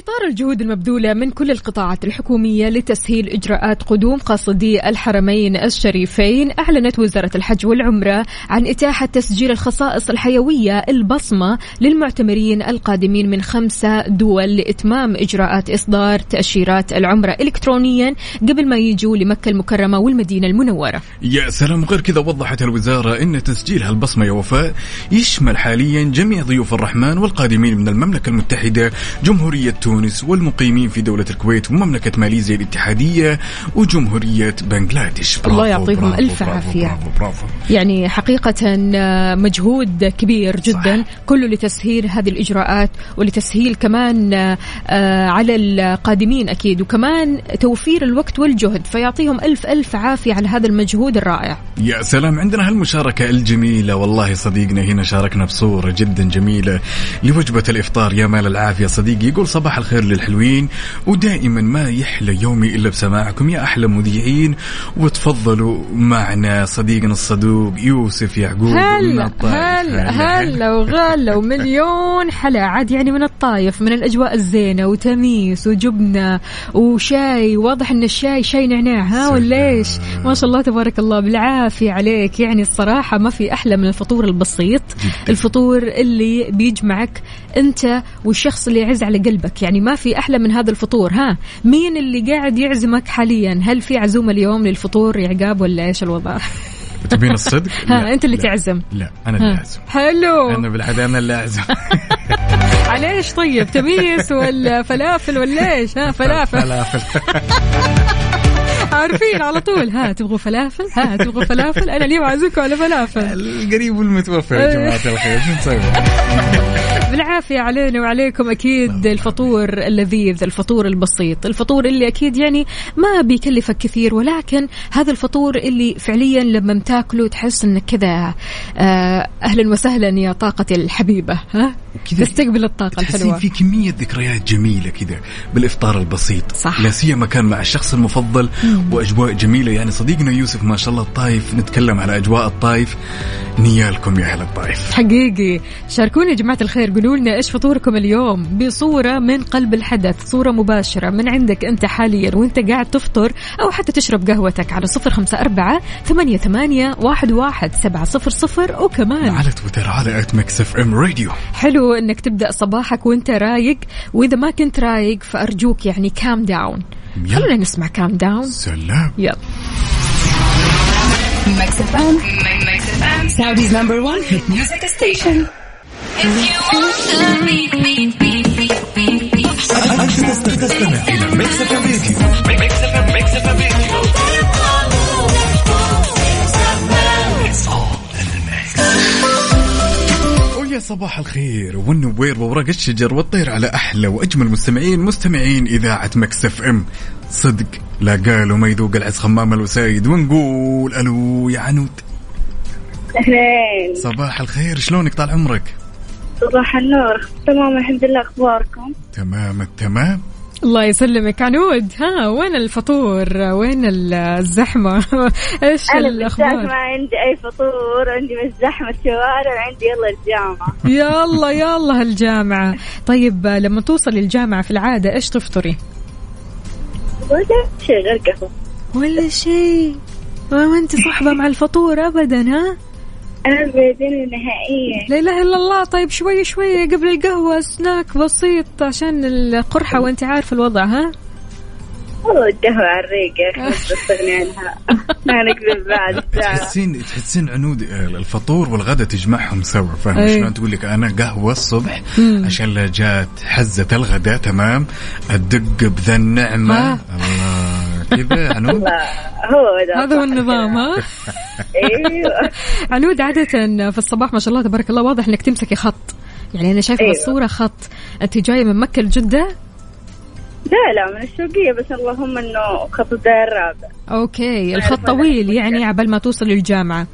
Speaker 2: إطار الجهود المبذولة من كل القطاعات الحكومية لتسهيل إجراءات قدوم قاصدي الحرمين الشريفين أعلنت وزارة الحج والعمرة عن إتاحة تسجيل الخصائص الحيوية البصمة للمعتمرين القادمين من خمسة دول لإتمام إجراءات إصدار تأشيرات العمرة إلكترونيا قبل ما يجوا لمكة المكرمة والمدينة المنورة.
Speaker 5: يا سلام غير كذا وضحت الوزارة أن تسجيل هالبصمة يا وفاء يشمل حاليا جميع ضيوف الرحمن والقادمين من المملكة المتحدة جمهورية تونس والمقيمين في دولة الكويت ومملكة ماليزيا الاتحادية وجمهورية بنغلاديش
Speaker 2: الله يعطيهم
Speaker 5: برافو،
Speaker 2: ألف
Speaker 5: برافو،
Speaker 2: عافية.
Speaker 5: برافو برافو
Speaker 2: يعني حقيقة آه، مجهود كبير جدا
Speaker 5: صح.
Speaker 2: كله لتسهيل هذه الإجراءات ولتسهيل كمان آه، آه، على القادمين أكيد وكمان توفير الوقت والجهد فيعطيهم ألف ألف عافية على هذا المجهود الرائع
Speaker 5: يا سلام عندنا هالمشاركة الجميلة والله صديقنا هنا شاركنا بصورة جدا جميلة لوجبة الإفطار يا مال العافية صديقي يقول صباح الخير للحلوين ودائما ما يحلى يومي إلا بسماعكم يا أحلى مذيعين. وتفضلوا معنا صديقنا الصدوق يوسف يعقوب من
Speaker 2: هلا. هلا هلا. وغلا ومليون حلا. عاد يعني من الطايف من الأجواء الزينة وتميس وجبنة وشاي. واضح أن الشاي شاي نعناع. ها. ولا إيش ما شاء الله تبارك الله. بالعافية عليك. يعني الصراحة ما في أحلى من الفطور البسيط الفطور اللي بيجمعك أنت والشخص اللي يعز على قلبك. يعني ما في أحلى من هذا الفطور ها؟ مين اللي قاعد يعزمك حاليا؟ هل في عزومة اليوم للفطور عقاب ولا إيش الوضع؟
Speaker 5: تبين الصدق؟
Speaker 2: ها
Speaker 5: لا،
Speaker 2: أنت اللي
Speaker 5: لا.
Speaker 2: تعزم.
Speaker 5: لا أنا اللي
Speaker 2: ها.
Speaker 5: أعزم.
Speaker 2: حلو.
Speaker 5: أنا بالعادة أنا اللي أعزم.
Speaker 2: على إيش طيب تميس ولا فلافل ولا إيش؟ ها فلافل.
Speaker 5: فلافل.
Speaker 2: عارفين على طول. ها تبغوا فلافل؟ ها تبغوا فلافل؟ أنا اليوم عازمكم على فلافل.
Speaker 5: القريب والمتوفى يا جماعة الخير. شو نسوي؟
Speaker 2: بالعافية علينا وعليكم أكيد الفطور اللذيذ الفطور البسيط الفطور اللي أكيد يعني ما بيكلفك كثير ولكن هذا الفطور اللي فعليا لما تاكله تحس إنك كذا آه، أهلا وسهلا يا طاقتي الحبيبة. ها؟ تستقبل الطاقة
Speaker 5: تحسين
Speaker 2: الحلوة.
Speaker 5: في كمية ذكريات جميلة كذا بالإفطار البسيط.
Speaker 2: صح.
Speaker 5: لا سيما كان مع الشخص المفضل وأجواء جميلة. يعني صديقنا يوسف ما شاء الله الطايف. نتكلم على أجواء الطايف. نيالكم يا أهل الطايف.
Speaker 2: حقيقي. شاركونا يا جماعة الخير. قولوا لنا إيش فطوركم اليوم؟ بصورة من قلب الحدث صورة مباشرة من عندك أنت حاليا وأنت قاعد تفطر أو حتى تشرب قهوتك على صفر خمسة أربعة ثمانية, ثمانية واحد, واحد سبعة صفر صفر. وكمان
Speaker 5: على تويتر على at Mix FM Radio
Speaker 2: حلو أنك تبدأ صباحك وأنت رايق. وإذا ما كنت رايق فأرجوك يعني calm
Speaker 5: down.
Speaker 2: خلونا نسمع Calm Down
Speaker 5: سلام
Speaker 2: يلا
Speaker 6: Mix FM. Mix FM. Saudi's number one hit music station.
Speaker 5: تستمع إلى Mix FM Radio Mix FM Mix FM Radio ويا صباح الخير. والنوير وورق الشجر والطير على أحلى وأجمل مستمعين مستمعين إذاعة Mix FM. صدق لا قالوا ما يذوق العز خمام الوسايد ونقول ألو يا عنود.
Speaker 8: أهلين.
Speaker 5: صباح الخير شلونك طال عمرك؟
Speaker 8: صباح النور. تمام الحمد لله أخباركم؟
Speaker 5: تمام التمام
Speaker 2: الله يسلمك. عنود ها وين الفطور؟ وين ال- الزحمة؟ إيش
Speaker 10: أنا بالذات ما عندي أي فطور عندي بس زحمة شوارع وعندي يلا الجامعة.
Speaker 2: يلا يلا الجامعة. طيب لما توصل الجامعة في العادة إيش تفطري؟
Speaker 10: ولا شيء غير قهوة.
Speaker 2: ولا شيء. ما انت صاحبة مع الفطور ابدا ها؟
Speaker 10: بعدين نهائيا.
Speaker 2: لا إله إلا الله. طيب شوي شوي قبل القهوة سناك بسيط عشان القرحة وأنت عارف الوضع ها؟
Speaker 10: والله القهوة على الريق يا أخي بس بستغني عنها. ما نكذب بعد.
Speaker 5: تحسين تحسين عنود آه، الفطور والغداء تجمعهم سوا فاهم. شلون تقول لك أنا قهوة الصبح
Speaker 2: مم.
Speaker 5: عشان لا جات حزة الغداء تمام؟ الدق بذا النعمة.
Speaker 2: ها.
Speaker 5: الله. كذا عنود؟
Speaker 10: لا هو ده
Speaker 2: هذا هو النظام ها؟
Speaker 10: أيوه.
Speaker 2: عنود عادة في الصباح ما شاء الله تبارك الله واضح إنك تمسكي خط. يعني أنا شايفة
Speaker 10: أيوة.
Speaker 2: بالصورة خط. أنت جاية من مكة لجدة؟
Speaker 10: لا لا من الشوقية بس اللهم إنه خط الدائرة الرابع.
Speaker 2: أوكي الخط طويل يعني عبال ما توصل للجامعة.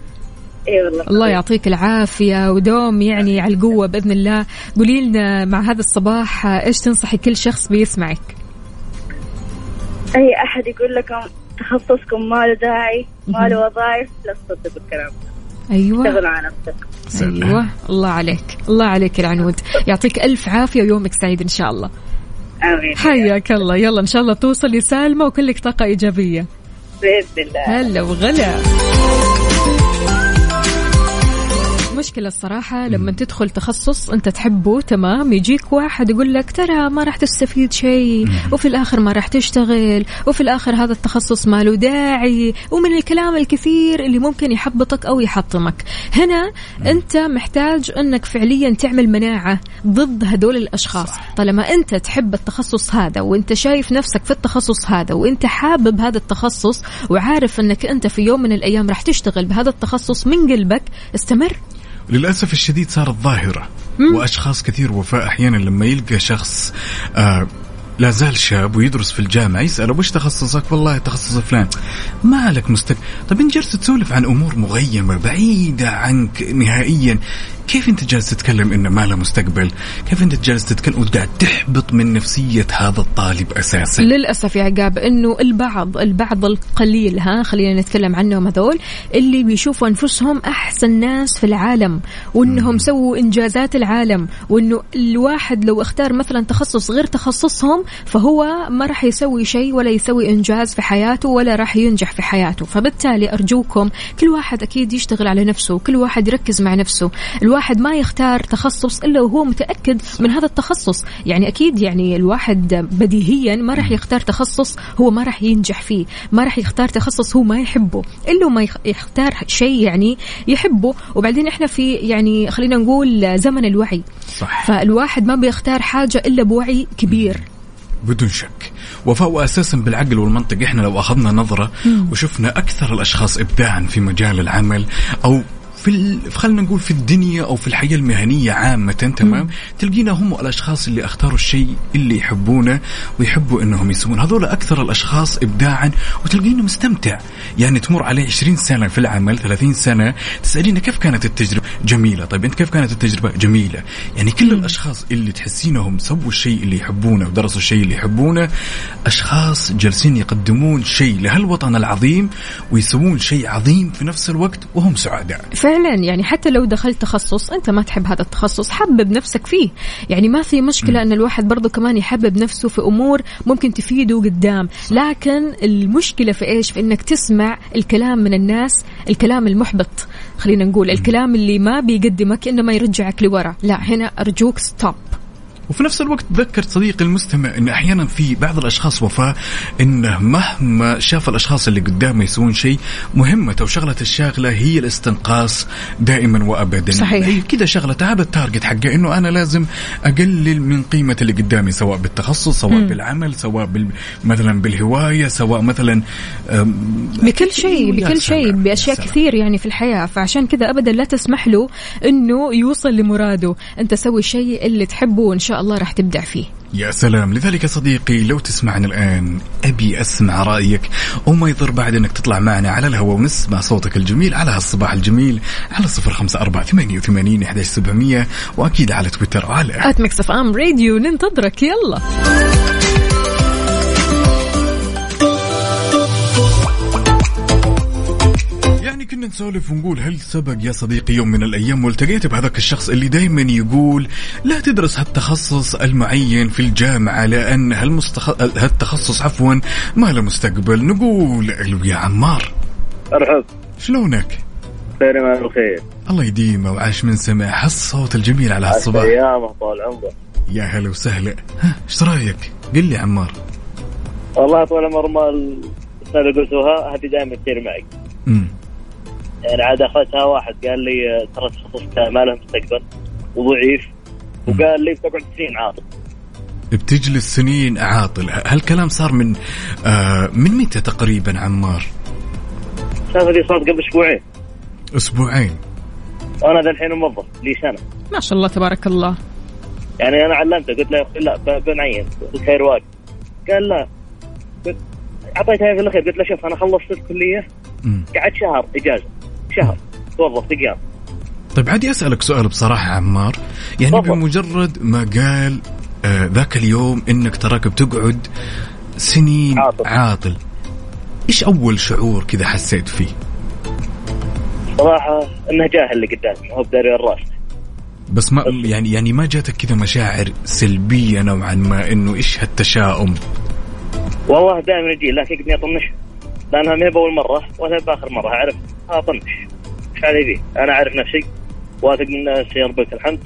Speaker 10: اي والله
Speaker 2: الله يعطيك العافية ودوم يعني على القوة بإذن الله. قولي لنا مع هذا الصباح إيش تنصحي كل شخص بيسمعك؟
Speaker 10: أي أحد يقول لكم تخصصكم ما له داعي ما له وظائف لا تصدقوا الكلام.
Speaker 2: أيوة.
Speaker 10: اشتغلوا على نفسكم
Speaker 5: سلام.
Speaker 2: أيوة. الله عليك. الله عليك العنود يعطيك ألف عافية ويومك سعيد إن شاء الله.
Speaker 10: آمين.
Speaker 2: حياك الله. يلا إن شاء الله توصلي سالمة وكلك طاقة إيجابية.
Speaker 10: بإذن الله.
Speaker 2: هلا وغلا. مشكلة الصراحة لما تدخل تخصص أنت تحبه تمام؟ يجيك واحد يقول لك ترى ما راح تستفيد شيء وفي الآخر ما راح تشتغل وفي الآخر هذا التخصص ما له داعي ومن الكلام الكثير اللي ممكن يحبطك أو يحطمك. هنا أنت محتاج أنك فعليا تعمل مناعة ضد هدول الأشخاص. طالما أنت تحب التخصص هذا وأنت شايف نفسك في التخصص هذا وأنت حابب هذا التخصص وعارف أنك أنت في يوم من الأيام راح تشتغل بهذا التخصص من قلبك استمر.
Speaker 5: للأسف الشديد صارت ظاهرة وأشخاص كثير وفاء أحيانا لما يلقى شخص آه لا زال شاب ويدرس في الجامعة يساله وش تخصصك؟ والله تخصص فلان. ما لك مستقبل، طب إنت جالس تسولف عن أمور مغيمة بعيدة عنك نهائيا، كيف إنت جالس تتكلم إنه ما له مستقبل؟ كيف إنت جالس تتكلم وقاعد تحبط من نفسية هذا الطالب أساسا؟
Speaker 2: للأسف يا عقاب أنه البعض البعض القليل ها خلينا نتكلم عنهم هذول اللي بيشوفوا أنفسهم أحسن ناس في العالم وأنهم سووا إنجازات العالم وأنه الواحد لو اختار مثلا تخصص غير تخصصهم فهو ما راح يسوي شيء ولا يسوي إنجاز في حياته ولا راح ينجح في حياته. فبالتالي أرجوكم كل واحد أكيد يشتغل على نفسه كل واحد يركز مع نفسه. الواحد ما يختار تخصص إلا وهو متأكد من هذا التخصص. يعني أكيد يعني الواحد بديهيا ما راح يختار تخصص هو ما راح ينجح فيه ما راح يختار تخصص هو ما يحبه. إلا ما يخ- يختار شيء يعني يحبه. وبعدين إحنا في يعني خلينا نقول زمن الوعي.
Speaker 5: صح.
Speaker 2: فالواحد ما بيختار حاجة إلا بوعي كبير.
Speaker 5: بدون شك. وفهو أساسا بالعقل والمنطق. إحنا لو أخذنا نظرة وشفنا أكثر الأشخاص ابداعا في مجال العمل أو في ال... خلينا نقول في الدنيا أو في الحياة المهنية عامة تمام؟ تلقينا هم الأشخاص اللي اختاروا الشيء اللي يحبونه ويحبوا إنهم يسوون. هذول أكثر الأشخاص ابداعا وتلقينه مستمتع. يعني تمر عليه 20 سنة في العمل 30 سنة تسألينه كيف كانت التجربة؟ جميلة. طيب أنت كيف كانت التجربة؟ جميلة. يعني كل الأشخاص اللي تحسينهم سووا الشيء اللي يحبونه ودرسوا الشيء اللي يحبونه أشخاص جالسين يقدمون شيء لهالوطن العظيم ويسوون شيء عظيم في نفس الوقت وهم سعداء.
Speaker 2: فعلا. يعني حتى لو دخلت تخصص أنت ما تحب هذا التخصص حبب نفسك فيه. يعني ما في مشكلة إن الواحد برضه كمان يحبب نفسه في أمور ممكن تفيده قدام. لكن المشكلة في إيش؟ في إنك تسمع الكلام من الناس الكلام المحبط خلينا نقول الكلام اللي ما بيقدمك انما يرجعك لورا. لا هنا أرجوك ستوب
Speaker 5: وفي نفس الوقت ذكرت صديقي المستمع إن أحيانا في بعض الأشخاص وفاء انه مهما شاف الأشخاص اللي قدامه يسوون شيء مهمته وشغله الشاغلة هي الاستنقاص دائما وابدا
Speaker 2: صحيح.
Speaker 5: هي كذا شغلة تعب التارجت حقه إنه أنا لازم أقلل من قيمة اللي قدامي سواء بالتخصص سواء
Speaker 2: مم.
Speaker 5: بالعمل سواء بال... مثلا بالهواية سواء مثلا
Speaker 2: بكل شيء بكل شيء بأشياء
Speaker 5: سلام.
Speaker 2: كثير يعني في الحياة فعشان كذا ابدا لا تسمح له إنه يوصل لمراده أنت سوي الشيء اللي تحبه وان شاء الله راح تبدع فيه.
Speaker 5: يا سلام. لذلك يا صديقي لو تسمعني الآن أبي أسمع رأيك وما يضر بعد أنك تطلع معنا على الهواء ونسمع صوتك الجميل على هالصباح الجميل على صفر خمسة أربعة ثمانية وثمانين إحداش سبعمية وأكيد على تويتر وعلى
Speaker 2: Mix FM Radio ننتظرك. يلا.
Speaker 5: كنا نسولف ونقول هل سبق يا صديقي يوم من الأيام والتقيت بهذاك الشخص اللي دائما يقول لا تدرس هالتخصص المعين في الجامعة لأن هالمستخ... هالتخصص عفوا ما له مستقبل. نقول ألو يا عمار.
Speaker 7: أرحب.
Speaker 5: شلونك؟
Speaker 7: خير ما الخير
Speaker 5: الله يديمه وعاش من سمع هالصوت الجميل على هالصباح.
Speaker 7: ايامه طال عمرك
Speaker 5: يا هلا وسهلا. ها إيش رأيك؟ قل لي عمار.
Speaker 7: والله طول عمر ما قلتوها هذه دائما تصير معي.
Speaker 5: امم
Speaker 7: يعني عاد أخذتها واحد قال لي ترى تخصصك ما له مستقبل وضعيف وقال لي بتقعد سنين عاطل.
Speaker 5: بتجلس سنين عاطل. هالكلام صار من آه من متى تقريبا عمار؟
Speaker 7: السالفة دي صارت قبل أسبوعين.
Speaker 5: أسبوعين.
Speaker 7: وأنا ذا الحين موظف لي سنة.
Speaker 2: ما شاء الله تبارك الله.
Speaker 7: يعني أنا علمته قلت له يا أخي لا بنعين الخير واقف. قال لا. قلت أعطيتها في الأخير. قلت له شوف أنا خلصت
Speaker 5: الكلية.
Speaker 7: قعدت شهر إجازة. شهر توظفت أيام
Speaker 5: طيب عادي أسألك سؤال بصراحة عمار يعني
Speaker 7: تفضل.
Speaker 5: بمجرد ما قال آه ذاك اليوم إنك تراك بتقعد سنين عاطل,
Speaker 7: عاطل.
Speaker 5: إيش أول شعور كذا حسيت فيه؟
Speaker 7: صراحة إنه جاهل اللي قدامي هو بداري الراس
Speaker 5: بس ما يعني يعني ما جاتك كذا مشاعر سلبية نوعا ما إنه إيش هالتشاؤم؟
Speaker 7: والله دائما يجي لكن يطنش لأنها ما بأول مرة ولا بآخر مرة أعرف اطنش إيش علي فيه؟ أنا أعرف نفسي واثق من نفسي يا ربك الحمد.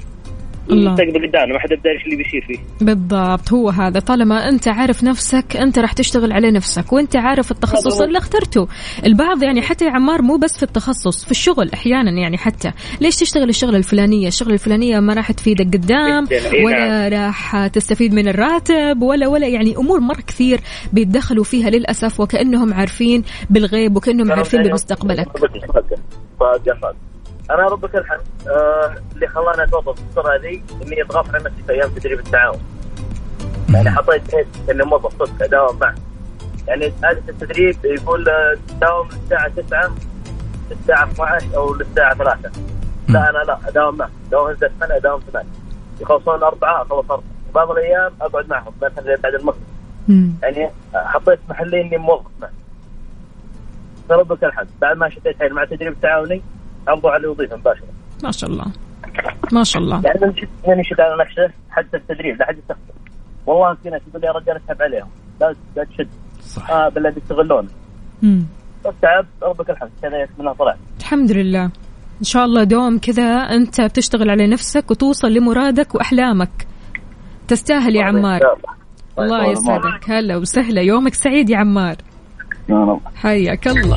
Speaker 7: المستقبل قدامنا ما حد بداري إيش اللي بيصير فيه.
Speaker 2: بالضبط هو هذا. طالما أنت عارف نفسك أنت راح تشتغل على نفسك وأنت عارف التخصص. اللي اخترته. البعض يعني حتى يا عمار مو بس في التخصص في الشغل أحيانا يعني حتى. ليش تشتغل الشغلة الفلانية؟ الشغلة الفلانية ما راح تفيدك قدام
Speaker 7: جداً. إي
Speaker 2: ولا راح تستفيد من الراتب ولا ولا. يعني أمور مرة كثير بيتدخلوا فيها للأسف وكأنهم عارفين بالغيب وكأنهم عارفين بمستقبلك.
Speaker 7: فقفل أنا ربك الحمد آه اللي خلاني اتوظف في الفترة هذه إني ضغطت على نفسي في أيام تدريب التعاون. يعني حطيت هيك إني موظف صدق أداوم معه يعني عاده التدريب يقول آه، تداوم من الساعة 9 للساعة 12 أو للساعة 3 لا أنا لا أداوم معه لو أنزل 8 أداوم 8 يخلصون أربعة أخلص أربعة. بعض الأيام أقعد معهم مثلا بعد المغرب. يعني حطيت محلي إني موظف معه فربك الحمد. بعد ما شديت حيل مع التدريب التعاوني امضوا على الوظيفه مباشرة.
Speaker 2: ما شاء الله. ما شاء الله.
Speaker 7: يعني من من يشد على نفسه حتى التدريب لا حد يستخدم. والله في ناس يقول يا رجال أسحب عليهم. لا لا تشد.
Speaker 5: صح
Speaker 7: آه بالله يستغلون
Speaker 2: مم.
Speaker 7: بس تعب ربك الحمد. كذا منها طلعت
Speaker 2: الحمد لله. إن شاء الله دوم كذا أنت بتشتغل على نفسك وتوصل لمرادك وأحلامك. تستاهل يا عمار. الله. يسعدك. هلا وسهلا. يومك سعيد يا عمار.
Speaker 7: يا رب.
Speaker 2: حياك الله.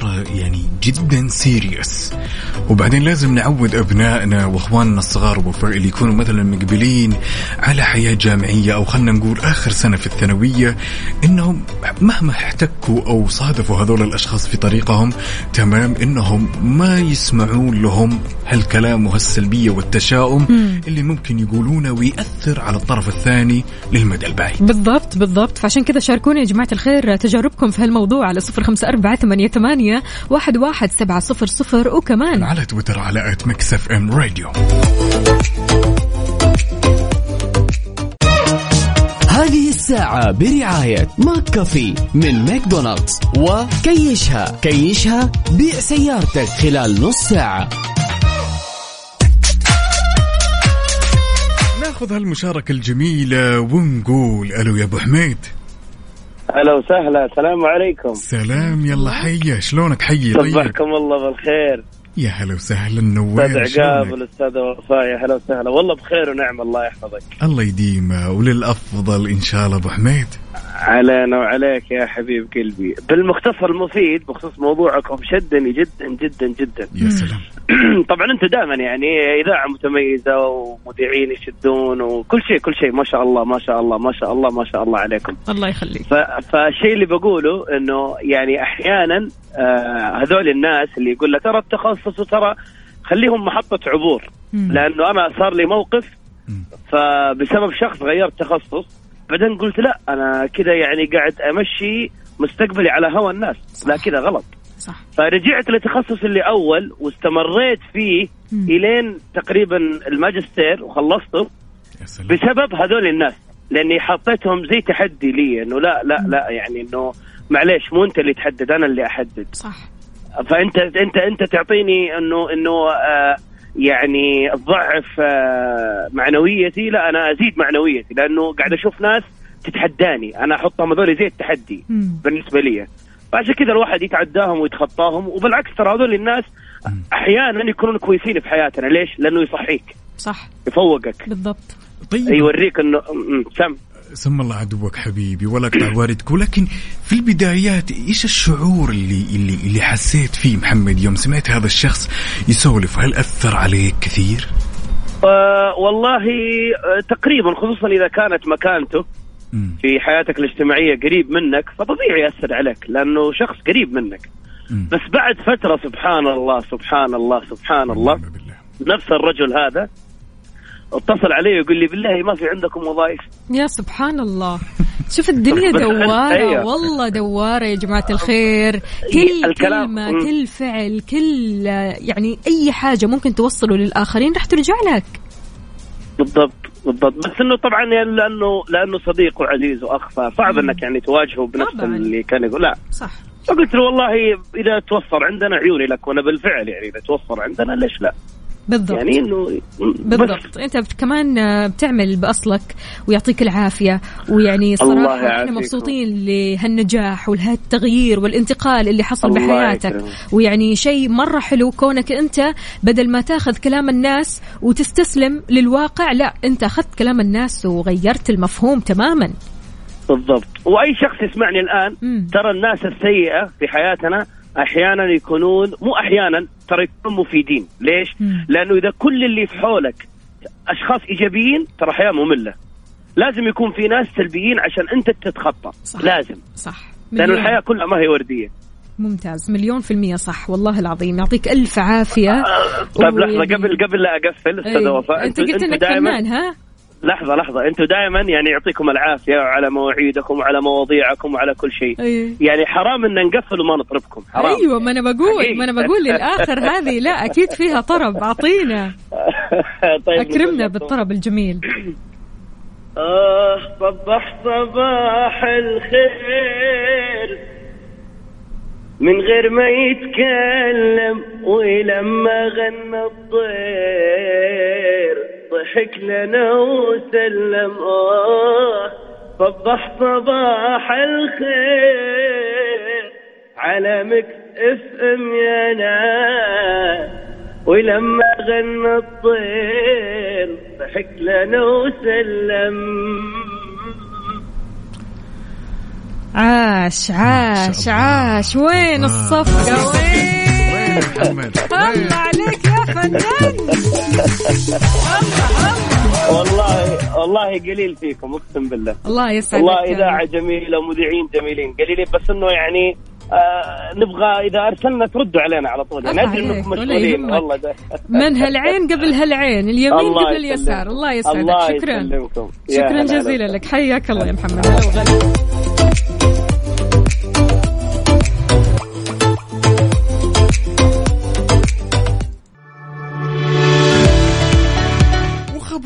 Speaker 5: ترى يعني جدا سيريس وبعدين لازم نعود أبنائنا وإخواننا الصغار اللي يكونوا مثلا مقبلين على حياة جامعية أو خلينا نقول آخر سنة في الثانوية إنهم مهما احتكوا أو صادفوا هذول الأشخاص في طريقهم تمام إنهم ما يسمعون لهم هالكلام وهالسلبية والتشاؤم اللي ممكن يقولونه ويأثر على الطرف الثاني للمدى البعيد.
Speaker 2: بالضبط بالضبط. فعشان كذا شاركوني يا جماعة الخير تجاربكم في هالموضوع على صفر خمسة أربعة ثمانية واحد, واحد سبعة صفر صفر وكمان
Speaker 5: على تويتر على at Mix FM Radio.
Speaker 9: هذه الساعة برعاية McCafé من ماكدونالدز وكيشها. كيشها بيع سيارتك خلال نص ساعة.
Speaker 5: ناخذ هالمشاركة الجميلة ونقول ألو يا أبو حميد.
Speaker 7: هلا وسهلا السلام عليكم.
Speaker 5: سلام يلا حيا شلونك؟ حي طيب.
Speaker 7: صبحكم الله بالخير.
Speaker 5: يا هلا وسهلا
Speaker 7: أستاذ
Speaker 5: نوير
Speaker 7: عقاب
Speaker 5: شلونك؟
Speaker 7: والاستاذ وفاء يا هلا وسهلا. والله بخير ونعم الله يحفظك.
Speaker 5: الله يديمه وللأفضل إن شاء الله أبو حميد.
Speaker 7: علينا وعليك يا حبيب قلبي بالمختصر المفيد بخصوص موضوعكم شدني جدا جدا جدا
Speaker 5: يا سلام
Speaker 7: طبعا أنتم دائما يعني إذاعة متميزة ومذيعين يشدون وكل شيء كل شيء ما شاء الله ما شاء الله ما شاء الله ما شاء الله عليكم
Speaker 2: الله يخليك.
Speaker 7: فالشيء اللي بقوله إنه يعني أحيانا آه هذول الناس اللي يقول لك ترى التخصص وترى خليهم محطة عبور. لأنه أنا صار لي موقف. فبسبب شخص غيرت تخصص بعدين قلت لا أنا كذا يعني قاعد أمشي مستقبلي على هوى الناس لا كذا غلط.
Speaker 2: صح.
Speaker 7: فرجعت لتخصصي اللي أول واستمريت فيه
Speaker 2: مم.
Speaker 7: إلين تقريبا الماجستير وخلصته
Speaker 5: يا سلام.
Speaker 7: بسبب هذول الناس
Speaker 11: لأني حطيتهم زي تحدي لي إنه لا لا لا يعني إنه معليش مو أنت اللي تحدد أنا اللي أحدد.
Speaker 2: صح.
Speaker 11: فأنت أنت أنت تعطيني إنه إنه آه يعني تضعف آه معنويتي لا أنا أزيد معنويتي لأنه قاعد أشوف ناس تتحداني أنا أحطهم هذول زي التحدي
Speaker 2: مم.
Speaker 11: بالنسبة لي. فعشان كذا الواحد يتعداهم ويتخطاهم وبالعكس ترى هذول الناس أحيانا يكونون كويسين في حياتنا. ليش؟ لأنه يصحيك
Speaker 2: صح.
Speaker 11: يفوقك.
Speaker 2: بالضبط.
Speaker 5: طيب.
Speaker 11: يوريك انه سم
Speaker 5: سم الله عدوك حبيبي ولا اقطع والدك ولكن في البدايات إيش الشعور اللي اللي اللي حسيت فيه محمد يوم سمعت هذا الشخص يسولف هل أثر عليك كثير؟
Speaker 11: آه والله آه تقريبا خصوصا إذا كانت مكانته. في حياتك الاجتماعية قريب منك فطبيعي يأثر عليك لأنه شخص قريب منك. بس بعد فترة سبحان الله سبحان الله سبحان الله
Speaker 5: بالله.
Speaker 11: نفس الرجل هذا اتصل علي ويقول لي بالله ما في عندكم وظائف.
Speaker 2: يا سبحان الله. شوف الدنيا دوارة.
Speaker 11: أيوة.
Speaker 2: والله دوارة يا جماعة الخير. كل
Speaker 11: الكلام-
Speaker 2: كلمة. كل فعل كل يعني أي حاجة ممكن توصله للآخرين راح ترجع لك.
Speaker 11: بالضبط بالضبط. بس إنه طبعا يعني لأنه لأنه صديق وعزيز واخ فصعب إنك يعني تواجهه بنفس
Speaker 2: طبعاً.
Speaker 11: اللي كان يقول. لا.
Speaker 2: صح.
Speaker 11: فقلت له والله إذا توفر عندنا عيوني لك وأنا بالفعل يعني إذا توفر عندنا ليش لا؟
Speaker 2: بالضبط
Speaker 11: يعني إنه
Speaker 2: بالضبط أنت كمان آه، بتعمل بأصلك ويعطيك العافية ويعني صراحة
Speaker 11: إحنا.
Speaker 2: مبسوطين لهالنجاح ولهالتغيير والانتقال اللي حصل بحياتك. ويعني شيء مرة حلو كونك أنت بدل ما تأخذ كلام الناس وتستسلم للواقع لا أنت أخذت كلام الناس وغيرت المفهوم تماما
Speaker 11: بالضبط وأي شخص يسمعني الآن
Speaker 2: مم.
Speaker 11: ترى الناس السيئة في حياتنا أحيانا يكونون مو أحيانا ترى يكونون مفيدين. ليش؟
Speaker 2: مم.
Speaker 11: لأنه إذا كل اللي في حولك أشخاص إيجابيين ترى حياه ممله لازم يكون في ناس سلبيين عشان أنت تتخطى.
Speaker 2: صح.
Speaker 11: لازم.
Speaker 2: صح. لأنه.
Speaker 11: الحياة كلها ما هي وردية.
Speaker 2: ممتاز. مليون في المية صح. والله العظيم. يعطيك ألف عافية.
Speaker 11: طيب لحظة. قبل قبل لا أقفل أستاذة
Speaker 2: أي.
Speaker 11: وفاء.
Speaker 2: أنت قلت
Speaker 11: دائما؟
Speaker 2: فنان ها؟
Speaker 11: لحظة لحظة. أنتم دائما يعني يعطيكم العافية على مواعيدكم وعلى مواضيعكم وعلى كل شيء.
Speaker 2: أي.
Speaker 11: يعني حرام إن نقفل وما نطربكم. حرام.
Speaker 2: أيوه ما أنا بقول
Speaker 11: حقيقي.
Speaker 2: ما أنا بقول للآخر هذه. لا أكيد فيها طرب. أعطينا.
Speaker 11: طيب
Speaker 2: أكرمنا بالطرب الجميل.
Speaker 11: آه صبح صباح الخير. من غير ما يتكلم ولما غنى الطير ضحك لنا وسلم. آه صبح صباح الخير على Mix FM يا ناس. ولما غنى الطير ضحك لنا وسلم.
Speaker 2: عاش عاش عاش. وين الصفقة؟ وين
Speaker 5: وين؟ محمد؟
Speaker 2: الله عليك يا فنان.
Speaker 11: والله والله قليل فيكم اقسم بالله.
Speaker 2: الله يسعدك
Speaker 11: والله إذاعة جميلة ومذيعين جميلين. قليلين بس إنه يعني آه نبغى إذا أرسلنا تردوا علينا على طول. يعني
Speaker 2: الله أدري
Speaker 11: انكم
Speaker 2: ولا
Speaker 11: مشغولين. والله ده.
Speaker 2: من هالعين قبل هالعين اليمين
Speaker 11: الله
Speaker 2: قبل اليسار. الله يسعدك.
Speaker 11: الله
Speaker 2: شكرا. شكرا جزيلا. لك. حياك الله يا محمد.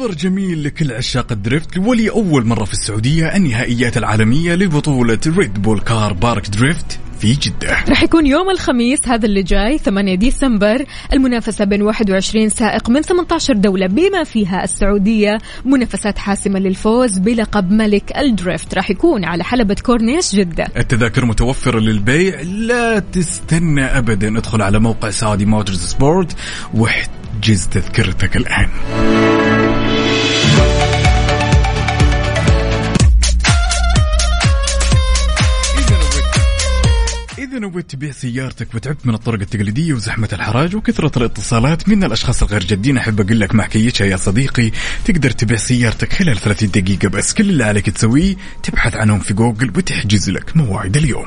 Speaker 5: وخبر جميل لكل عشاق ال drift. ولأول مرة في السعودية النهائيات العالمية لبطولة Red Bull Car Park Drift في جدة.
Speaker 2: راح يكون يوم الخميس هذا اللي جاي 8 ديسمبر. المنافسة بين 21 سائق من 18 دولة بما فيها السعودية. منافسات حاسمة للفوز بلقب ملك ال drift. راح يكون على حلبة كورنيش جدة.
Speaker 5: التذاكر متوفرة للبيع. لا تستنى أبدا. ادخل على موقع Saudi Motorsport واحجز تذكرتك الآن. نويت تبيع سيارتك وتعبت من الطرق التقليدية وزحمة الحراج وكثرة الاتصالات من الأشخاص الغير جادين أحب أقول لك مع يا صديقي تقدر تبيع سيارتك خلال 30 دقيقة بس. كل اللي عليك تسويه تبحث عنهم في جوجل وتحجز لك موعد اليوم.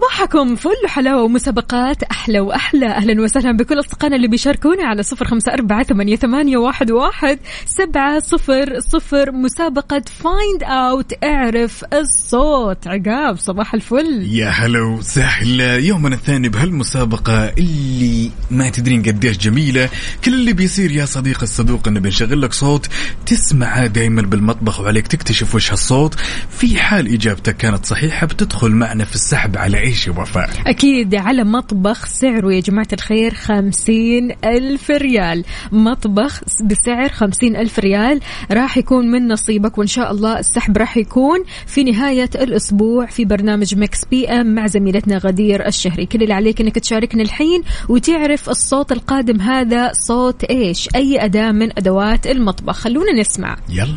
Speaker 2: صباحكم فل حلاوة ومسابقات أحلى وأحلى. أهلا وسهلا بكل أصدقائنا اللي بيشاركونا على صفر خمسة أربعة ثمانية, واحد, واحد. سبعة صفر صفر مسابقة Find Out اعرف الصوت. عقاب صباح الفل.
Speaker 5: يا هلا وسهلا. يومنا الثاني بهالمسابقة اللي ما تدرين قديش جميلة. كل اللي بيصير يا صديق الصدوق إنه بنشغل لك صوت. تسمعه دايما بالمطبخ وعليك تكتشف وش هالصوت. في حال إجابتك كانت صحيحة بتدخل معنا في السحب على إيش يا وفاء.
Speaker 2: أكيد على مطبخ سعره يا جماعة الخير خمسين ألف ريال. مطبخ بسعر خمسين ألف ريال راح يكون من نصيبك وإن شاء الله السحب راح يكون في نهاية الأسبوع في برنامج Mix PM مع زميلتنا غدير الشهري. كل اللي عليك أنك تشاركنا الحين وتعرف الصوت القادم هذا صوت إيش؟ أي أداة من أدوات المطبخ. خلونا نسمع.
Speaker 5: يلا.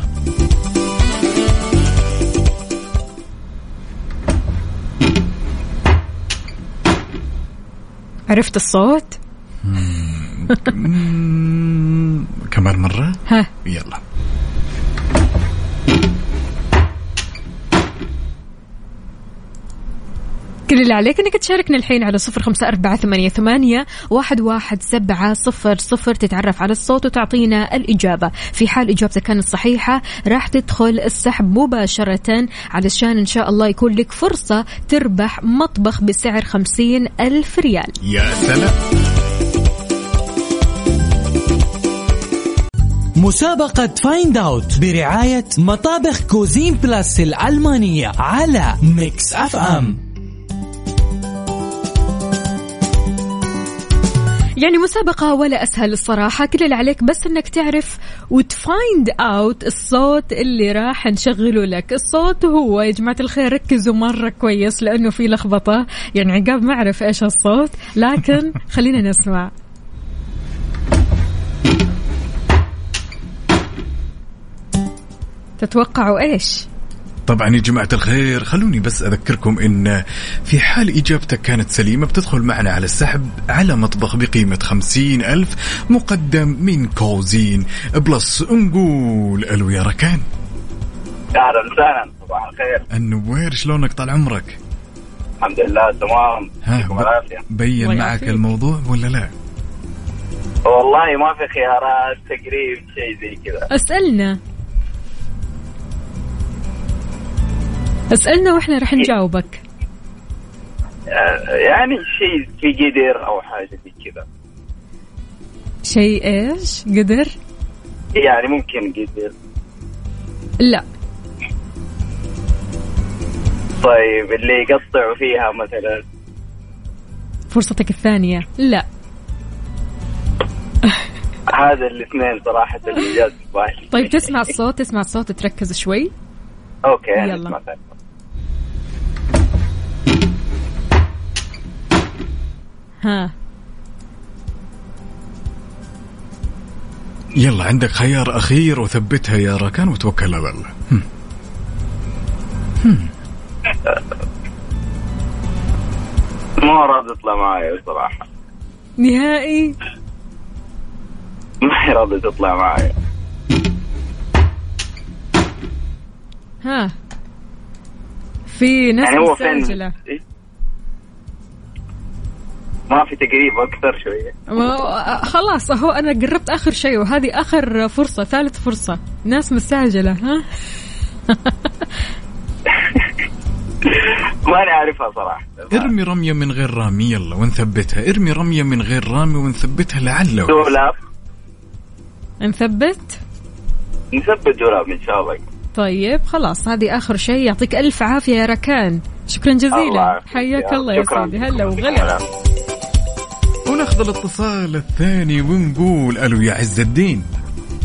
Speaker 2: عرفت الصوت؟
Speaker 5: كمان مرة؟
Speaker 2: ها.
Speaker 5: يلا.
Speaker 2: كل اللي عليك إنك تشاركنا الحين على صفر خمسة أربعة ثمانية, ثمانية واحد, واحد سبعة صفر صفر تتعرف على الصوت وتعطينا الإجابة. في حال إجابتك كانت صحيحة راح تدخل السحب مباشرة علشان إن شاء الله يكون لك فرصة تربح مطبخ بسعر خمسين ألف ريال.
Speaker 5: يا سلام.
Speaker 9: مسابقة Find Out برعاية مطابخ Cuisine Plus الألمانية على Mix FM
Speaker 2: يعني مسابقة ولا أسهل الصراحة. كل اللي عليك بس أنك تعرف وتفايند أوت الصوت اللي راح نشغله لك. الصوت هو يا جماعة الخير ركزوا مرة كويس لأنه في لخبطة. يعني عقاب ما أعرف إيش الصوت لكن خلينا نسمع. تتوقعوا إيش؟
Speaker 5: طبعا يا جماعة الخير خلوني بس أذكركم إن في حال إجابتك كانت سليمة بتدخل معنا على السحب على مطبخ بقيمة خمسين ألف مقدم من Cuisine Plus نقول ألو يا ركان.
Speaker 12: أهلا وسهلا صباح الخير.
Speaker 5: النوير شلونك طال عمرك؟
Speaker 12: الحمد لله تمام.
Speaker 5: ها بين معك. الموضوع ولا لا؟
Speaker 12: والله ما في خيارات تقريب شيء زي كذا.
Speaker 2: أسألنا. اسألنا وإحنا راح نجاوبك.
Speaker 12: آه، يعني شيء في قدر أو حاجة زي كذا.
Speaker 2: شيء إيش؟ قدر
Speaker 12: يعني ممكن قدر
Speaker 2: لا.
Speaker 12: طيب اللي يقطعوا فيها مثلا.
Speaker 2: فرصتك الثانية. لا.
Speaker 12: هذا الاثنين صراحة اللي بالي.
Speaker 2: طيب تسمع الصوت تسمع الصوت تركز شوي.
Speaker 12: أوكي
Speaker 2: يلا. ها.
Speaker 5: يلا عندك خيار أخير وثبتها يا ركان وتوكل على الله هم.
Speaker 12: ما راضي تطلع معي صراحة
Speaker 2: نهائي؟
Speaker 12: ما هي راضي تطلع معي.
Speaker 2: ها. في ناس
Speaker 12: يعني هو فين؟ ما في تقريب أكثر شوية.
Speaker 2: ما- خلاص اهو أنا قربت آخر شيء وهذه آخر فرصة ثالث فرصة. ناس مستعجلة ها؟
Speaker 12: ماني عارفها صراحة.
Speaker 5: ارمي رمية من غير رامي يلا ونثبتها. ارمي رمية من غير رامي ونثبتها لعل
Speaker 12: دولاب.
Speaker 2: نثبت؟
Speaker 12: نثبت دولاب إن شاء الله.
Speaker 2: طيب خلاص هذه آخر شيء. يعطيك ألف عافية يا ركان. شكرا جزيلا. حياك الله يا. سيدي. هلا وغلا.
Speaker 5: وناخذ الاتصال الثاني ونقول ألو يا عز الدين.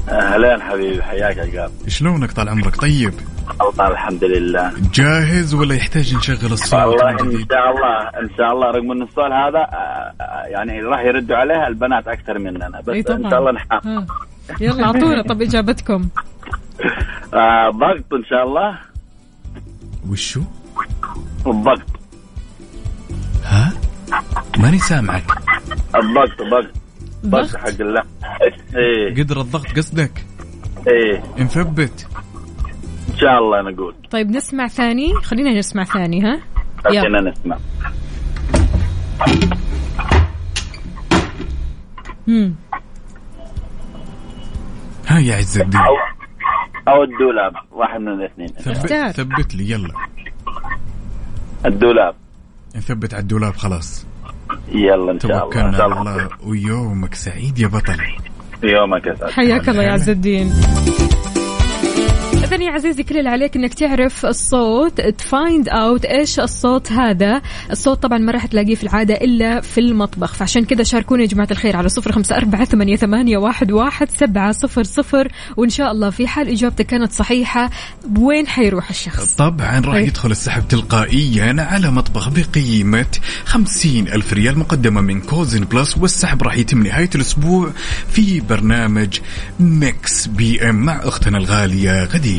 Speaker 13: أهلين حبيبي حياك عقاب
Speaker 5: شلونك؟ طال عمرك طيب؟
Speaker 13: الله الحمد لله.
Speaker 5: جاهز ولا يحتاج نشغل الصوت؟
Speaker 13: والله
Speaker 5: إن؟
Speaker 13: شاء الله إن شاء الله رغم إن السؤال هذا آه، آه، يعني راح يردوا عليها البنات أكثر مننا بس
Speaker 2: طبعا
Speaker 13: إن شاء الله نحاول
Speaker 2: ها. يلا أعطونا طب إجابتكم.
Speaker 13: آه، ضغط إن شاء الله.
Speaker 5: وشو؟
Speaker 13: الضغط
Speaker 5: ماني سامعك.
Speaker 13: الضغط ضغط ضغط حق الله. إيه.
Speaker 5: قدر الضغط قصدك؟
Speaker 13: إيه.
Speaker 5: نثبت
Speaker 13: إن شاء الله نقول
Speaker 2: طيب نسمع ثاني؟ خلينا نسمع ثاني ها؟ يلا.
Speaker 13: خلينا نسمع.
Speaker 5: ها يا عز الدين.
Speaker 13: أو أو الدولاب واحد من الاثنين.
Speaker 5: ثبت, ثبت لي يلا.
Speaker 13: الدولاب.
Speaker 5: نثبت على الدولاب خلاص.
Speaker 13: يلا إن شاء الله.
Speaker 5: توكلنا على الله. ويومك سعيد يا بطل.
Speaker 13: يومك اسعد
Speaker 2: حياك الله يا عز الدين. إذا يا عزيزي كل اللي عليك إنك تعرف الصوت ت Find Out إيش الصوت هذا، الصوت طبعا ما راح تلاقيه في العادة إلا في المطبخ، فعشان كذا شاركوني يا جماعة الخير على صفر خمسة أربعة ثمانية, ثمانية واحد, واحد سبعة صفر صفر وإن شاء الله في حال إجابتك كانت صحيحة وين حيروح الشخص؟
Speaker 5: طبعا راح
Speaker 2: أي.
Speaker 5: يدخل السحب تلقائيا على مطبخ بقيمة خمسين ألف ريال مقدمة من Cuisine Plus والسحب راح يتم نهاية الأسبوع في برنامج Mix PM مع أختنا الغالية غدير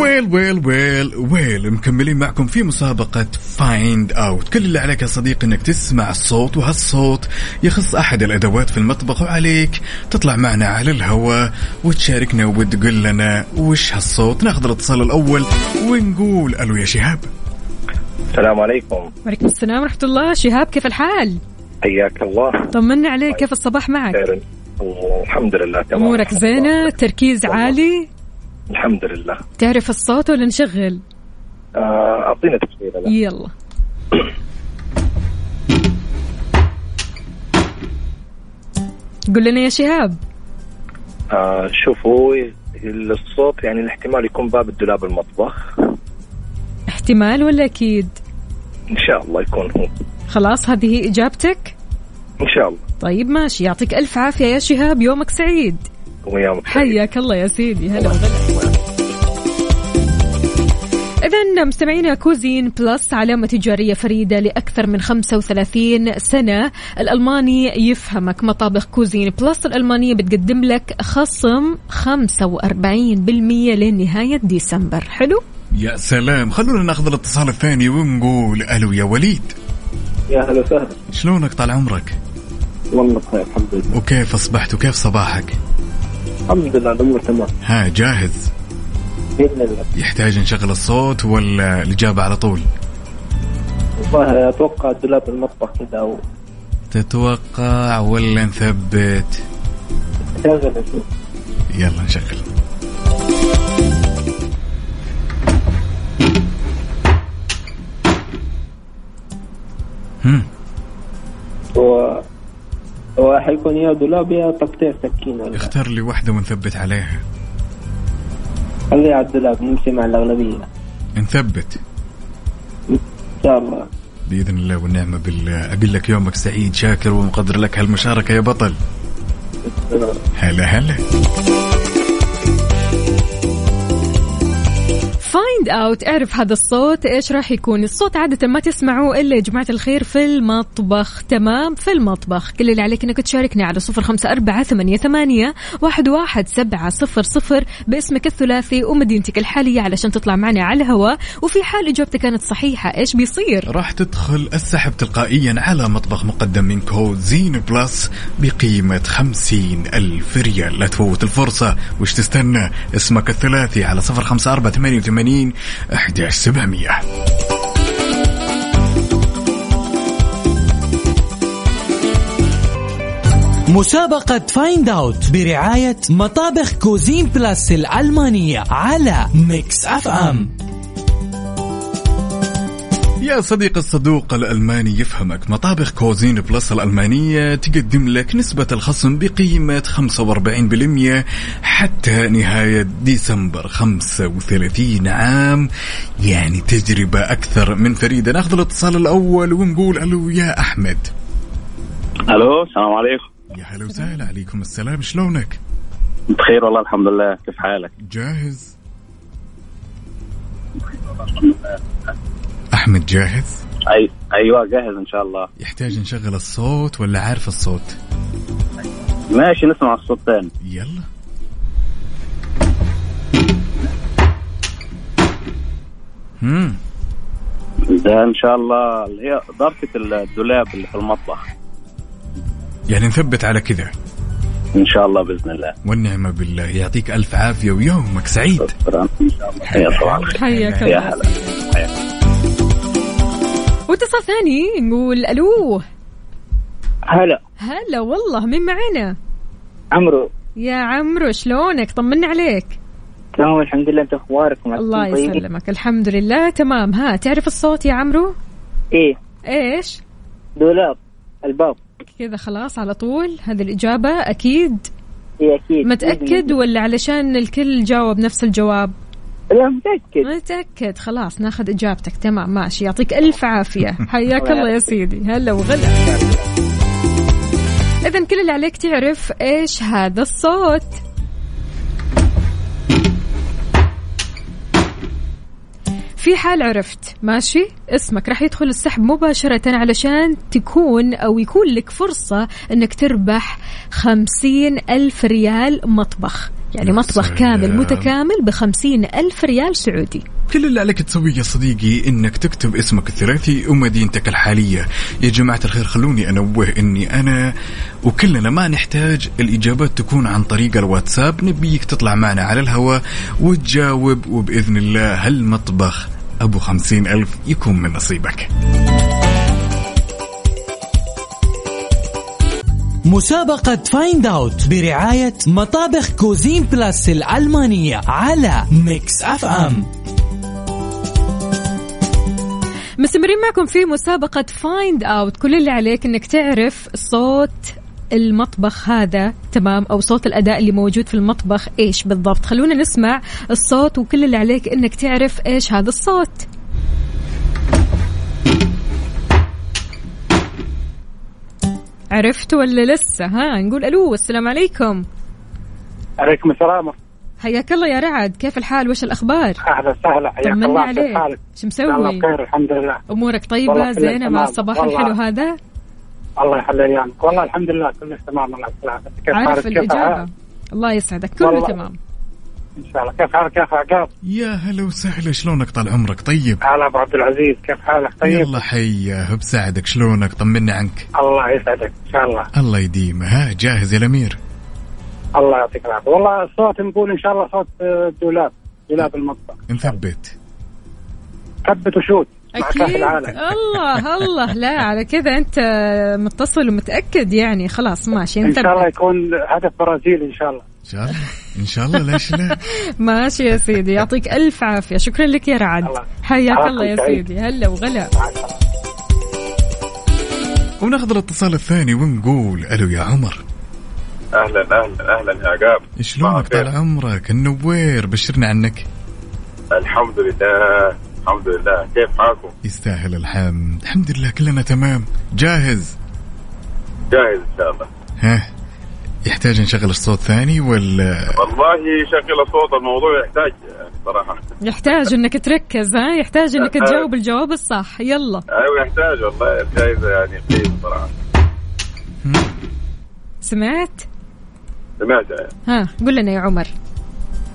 Speaker 5: well well well well مكملين معكم في مسابقة Find Out كل اللي عليك يا صديقي إنك تسمع الصوت وهالصوت يخص أحد الأدوات في المطبخ وعليك تطلع معنا على الهواء وتشاركنا وتقول لنا وش هالصوت. ناخذ الاتصال الأول ونقول ألو يا شهاب.
Speaker 14: السلام عليكم.
Speaker 2: وعليكم السلام ورحمة الله. شهاب كيف الحال؟
Speaker 14: حياك الله.
Speaker 2: طمنا عليك. كيف الصباح معك؟
Speaker 14: خير. الحمد لله تمام.
Speaker 2: أمورك زينة؟ تركيز عالي؟
Speaker 14: الحمد لله.
Speaker 2: تعرف الصوت ولا نشغل؟
Speaker 14: آه، اعطينا تفصيله لا.
Speaker 2: يلا. قول لنا يا شهاب.
Speaker 14: آه شوفوا الصوت يعني الاحتمال يكون باب الدولاب المطبخ.
Speaker 2: احتمال ولا أكيد؟
Speaker 14: إن شاء الله يكون هو.
Speaker 2: خلاص هذه إجابتك؟
Speaker 14: إن شاء الله.
Speaker 2: طيب ماشي. يعطيك ألف عافية يا شهاب يومك سعيد.
Speaker 14: ويومك
Speaker 2: حياك الله يا سيدي. هلا وغلا. إذا مستمعينا Cuisine Plus علامة تجارية فريدة لأكثر من 35 سنة. الألماني يفهمك. مطابخ Cuisine Plus الألمانية بتقدم لك خصم 45% لنهاية ديسمبر. حلو؟
Speaker 5: يا سلام. خلونا ناخذ الاتصال الثاني ونقول ألو يا وليد.
Speaker 14: يا هلا وسهلا.
Speaker 5: شلونك طال عمرك؟
Speaker 14: والله بخير الحمد لله.
Speaker 5: وكيف أصبحت وكيف صباحك؟
Speaker 14: الحمد لله الأمور تمام.
Speaker 5: ها جاهز؟
Speaker 14: بإذن الله.
Speaker 5: يحتاج نشغل الصوت ولا الإجابة على طول؟
Speaker 14: والله أتوقع دولاب المطبخ كذا أو
Speaker 5: تتوقع ولا نثبت؟
Speaker 14: شغل
Speaker 5: يلا نشغل. هم.
Speaker 14: هو هو حيكون يا دولاب يا تقطيع سكين
Speaker 5: اختار لي واحدة ونثبت عليها.
Speaker 14: خليها على الدولاب نمشي مع الأغلبية.
Speaker 5: نثبت.
Speaker 14: إن شاء الله.
Speaker 5: بإذن الله والنعمة بالله. أقول لك يومك سعيد شاكر ومقدر لك هالمشاركة يا بطل. هلا هلا.
Speaker 2: Find Out اعرف هذا الصوت إيش راح يكون؟ الصوت عادة ما تسمعوه إلا يا جماعة الخير في المطبخ. تمام؟ في المطبخ. كل اللي عليك إنك تشاركني على صفر خمسة أربعة ثمانية, ثمانية واحد, واحد سبعة صفر صفر باسمك الثلاثي ومدينتك الحالية علشان تطلع معنا على الهواء. وفي حال إجابتك كانت صحيحة إيش بيصير؟
Speaker 5: راح تدخل السحب تلقائيا على مطبخ مقدم من Cuisine Plus بقيمة خمسين ألف ريال. لا تفوت الفرصة. وش تستنى؟ اسمك الثلاثي على صفر خمسة أربعة ثمانية وثمانين أحداش سبعمية
Speaker 15: مسابقة Find Out برعاية مطابخ Cuisine Plus الألمانية على Mix FM
Speaker 5: يا صديق الصدوق الألماني يفهمك. مطابخ Cuisine Plus الألمانية تقدم لك نسبة الخصم بقيمة 45% حتى نهاية ديسمبر. 35 عام يعني تجربة أكثر من فريدة. ناخذ الاتصال الأول ونقول ألو يا أحمد.
Speaker 13: ألو السلام عليكم.
Speaker 5: يا هلا وسهلا عليكم السلام. شلونك؟
Speaker 13: بخير والله الحمد لله. كيف حالك؟
Speaker 5: جاهز؟ أحمد جاهز؟
Speaker 13: اي أيوه جاهز إن شاء الله.
Speaker 5: يحتاج نشغل الصوت ولا عارف الصوت؟
Speaker 13: ماشي نسمع الصوت ثاني
Speaker 5: يلا. امم
Speaker 13: ده إن شاء الله اللي هي ضرفة الدولاب اللي في المطبخ.
Speaker 5: يعني نثبت على كذا.
Speaker 13: إن شاء الله بإذن الله.
Speaker 5: والنعمة بالله. يعطيك ألف عافية ويومك سعيد.
Speaker 13: شكرا. إن شاء الله.
Speaker 2: حياك
Speaker 13: يا
Speaker 2: الله. واتصال ثاني نقول ألو.
Speaker 16: هلا.
Speaker 2: هلا والله مين معنا؟
Speaker 16: عمرو.
Speaker 2: يا عمرو شلونك؟ طمنا عليك.
Speaker 16: تمام الحمد لله. انت اخباركم
Speaker 2: الله
Speaker 16: طيبين؟
Speaker 2: يسلمك. الحمد لله تمام. ها تعرف الصوت يا عمرو؟
Speaker 16: إيه.
Speaker 2: إيش؟
Speaker 16: دولاب الباب.
Speaker 2: كذا خلاص على طول. هذه الإجابة أكيد.
Speaker 16: إيه أكيد.
Speaker 2: متأكد ولا علشان الكل جاوب نفس الجواب؟
Speaker 16: لا متأكد.
Speaker 2: متأكد. خلاص ناخذ إجابتك. تمام ماشي. يعطيك ألف عافية. حياك الله يا سيدي. هلا وغلا. إذا كل اللي عليك تعرف إيش هذا الصوت. في حال عرفت. ماشي؟ اسمك راح يدخل السحب مباشرة علشان تكون أو يكون لك فرصة أنك تربح خمسين ألف ريال مطبخ. يعني مطبخ. كامل متكامل بخمسين ألف ريال سعودي.
Speaker 5: كل اللي عليك تسويه يا صديقي إنك تكتب اسمك الثلاثي ومدينتك الحالية. يا جماعة الخير خلوني أنوه إني أنا وكلنا ما نحتاج الإجابات تكون عن طريق الواتساب. نبيك تطلع معنا على الهواء وتجاوب وبإذن الله هالمطبخ أبو خمسين ألف يكون من نصيبك.
Speaker 15: مسابقة Find Out برعاية مطابخ Cuisine Plus الألمانية على Mix FM
Speaker 2: مستمرين معكم في مسابقة Find Out كل اللي عليك إنك تعرف صوت المطبخ هذا تمام؟ أو صوت الأداة اللي موجود في المطبخ إيش بالضبط؟ خلونا نسمع الصوت وكل اللي عليك إنك تعرف إيش هذا الصوت. عرفت ولا لسه؟ ها نقول ألو السلام عليكم.
Speaker 16: عليكم السلام.
Speaker 2: حياك الله يا رعد كيف الحال؟ وش الأخبار؟
Speaker 16: أهلا وسهلا حياك الله كيف
Speaker 2: عليك
Speaker 16: حالك؟
Speaker 2: شو
Speaker 16: الله
Speaker 2: مسوي
Speaker 16: بخير الحمد لله.
Speaker 2: أمورك
Speaker 16: طيبة
Speaker 2: زينة مع. الصباح
Speaker 16: والله.
Speaker 2: الحلو هذا؟
Speaker 16: الله يخلي أيامك. والله الحمد لله كله تمام الله يسلمك كيف
Speaker 2: عارف
Speaker 16: الإجابة؟
Speaker 2: الله يسعدك كله
Speaker 16: والله.
Speaker 2: تمام.
Speaker 16: إن شاء الله. كيف حالك يا أخي عقاب؟
Speaker 5: يا هلا وسهلا شلونك طال عمرك؟ طيب.
Speaker 16: هلا أبو عبد العزيز. كيف حالك؟ طيب؟
Speaker 5: يلا حياه بساعدك شلونك؟ طمنا عنك.
Speaker 16: الله يسعدك. إن شاء الله.
Speaker 5: الله يديمه ها جاهز يا الأمير؟
Speaker 16: الله يعطيك العافية. والله الصوت نقول إن شاء الله صوت آه، الدولاب دولاب المطبخ.
Speaker 5: نثبت.
Speaker 16: ثبت وشوت. أكيد.
Speaker 2: الله الله. لا على كذا أنت متصل ومتأكد يعني. خلاص ماشي.
Speaker 16: إن شاء الله
Speaker 2: انت
Speaker 16: يكون هدف برازيلي إن شاء الله.
Speaker 5: إن شاء الله. إن شاء الله ليش لا؟
Speaker 2: ماشي يا سيدي. يعطيك ألف عافية. شكرا لك يا رعد. حياك الله يا. سيدي. هلا وغلا.
Speaker 5: وناخذ الاتصال الثاني ونقول ألو يا عمر.
Speaker 12: أهلا أهلا أهلا يا عقاب.
Speaker 5: شلونك طال عمرك. النوير بشرنا عنك.
Speaker 12: الحمد لله. الحمد لله. كيف حالكم؟
Speaker 5: يستاهل الحمد. الحمد لله كلنا تمام. جاهز؟
Speaker 12: جاهز إن شاء الله.
Speaker 5: ها؟ يحتاج نشغل الصوت ثاني ولا؟
Speaker 12: والله شغل الصوت الموضوع يحتاج صراحة.
Speaker 2: يحتاج إنك تركز ها؟ يحتاج إنك تجاوب الجواب الصح. يلا.
Speaker 12: أيوه يحتاج والله. الجائزه يعني قيمه صراحة.
Speaker 2: سمعت؟
Speaker 12: سمعت.
Speaker 2: ها قول لنا يا عمر.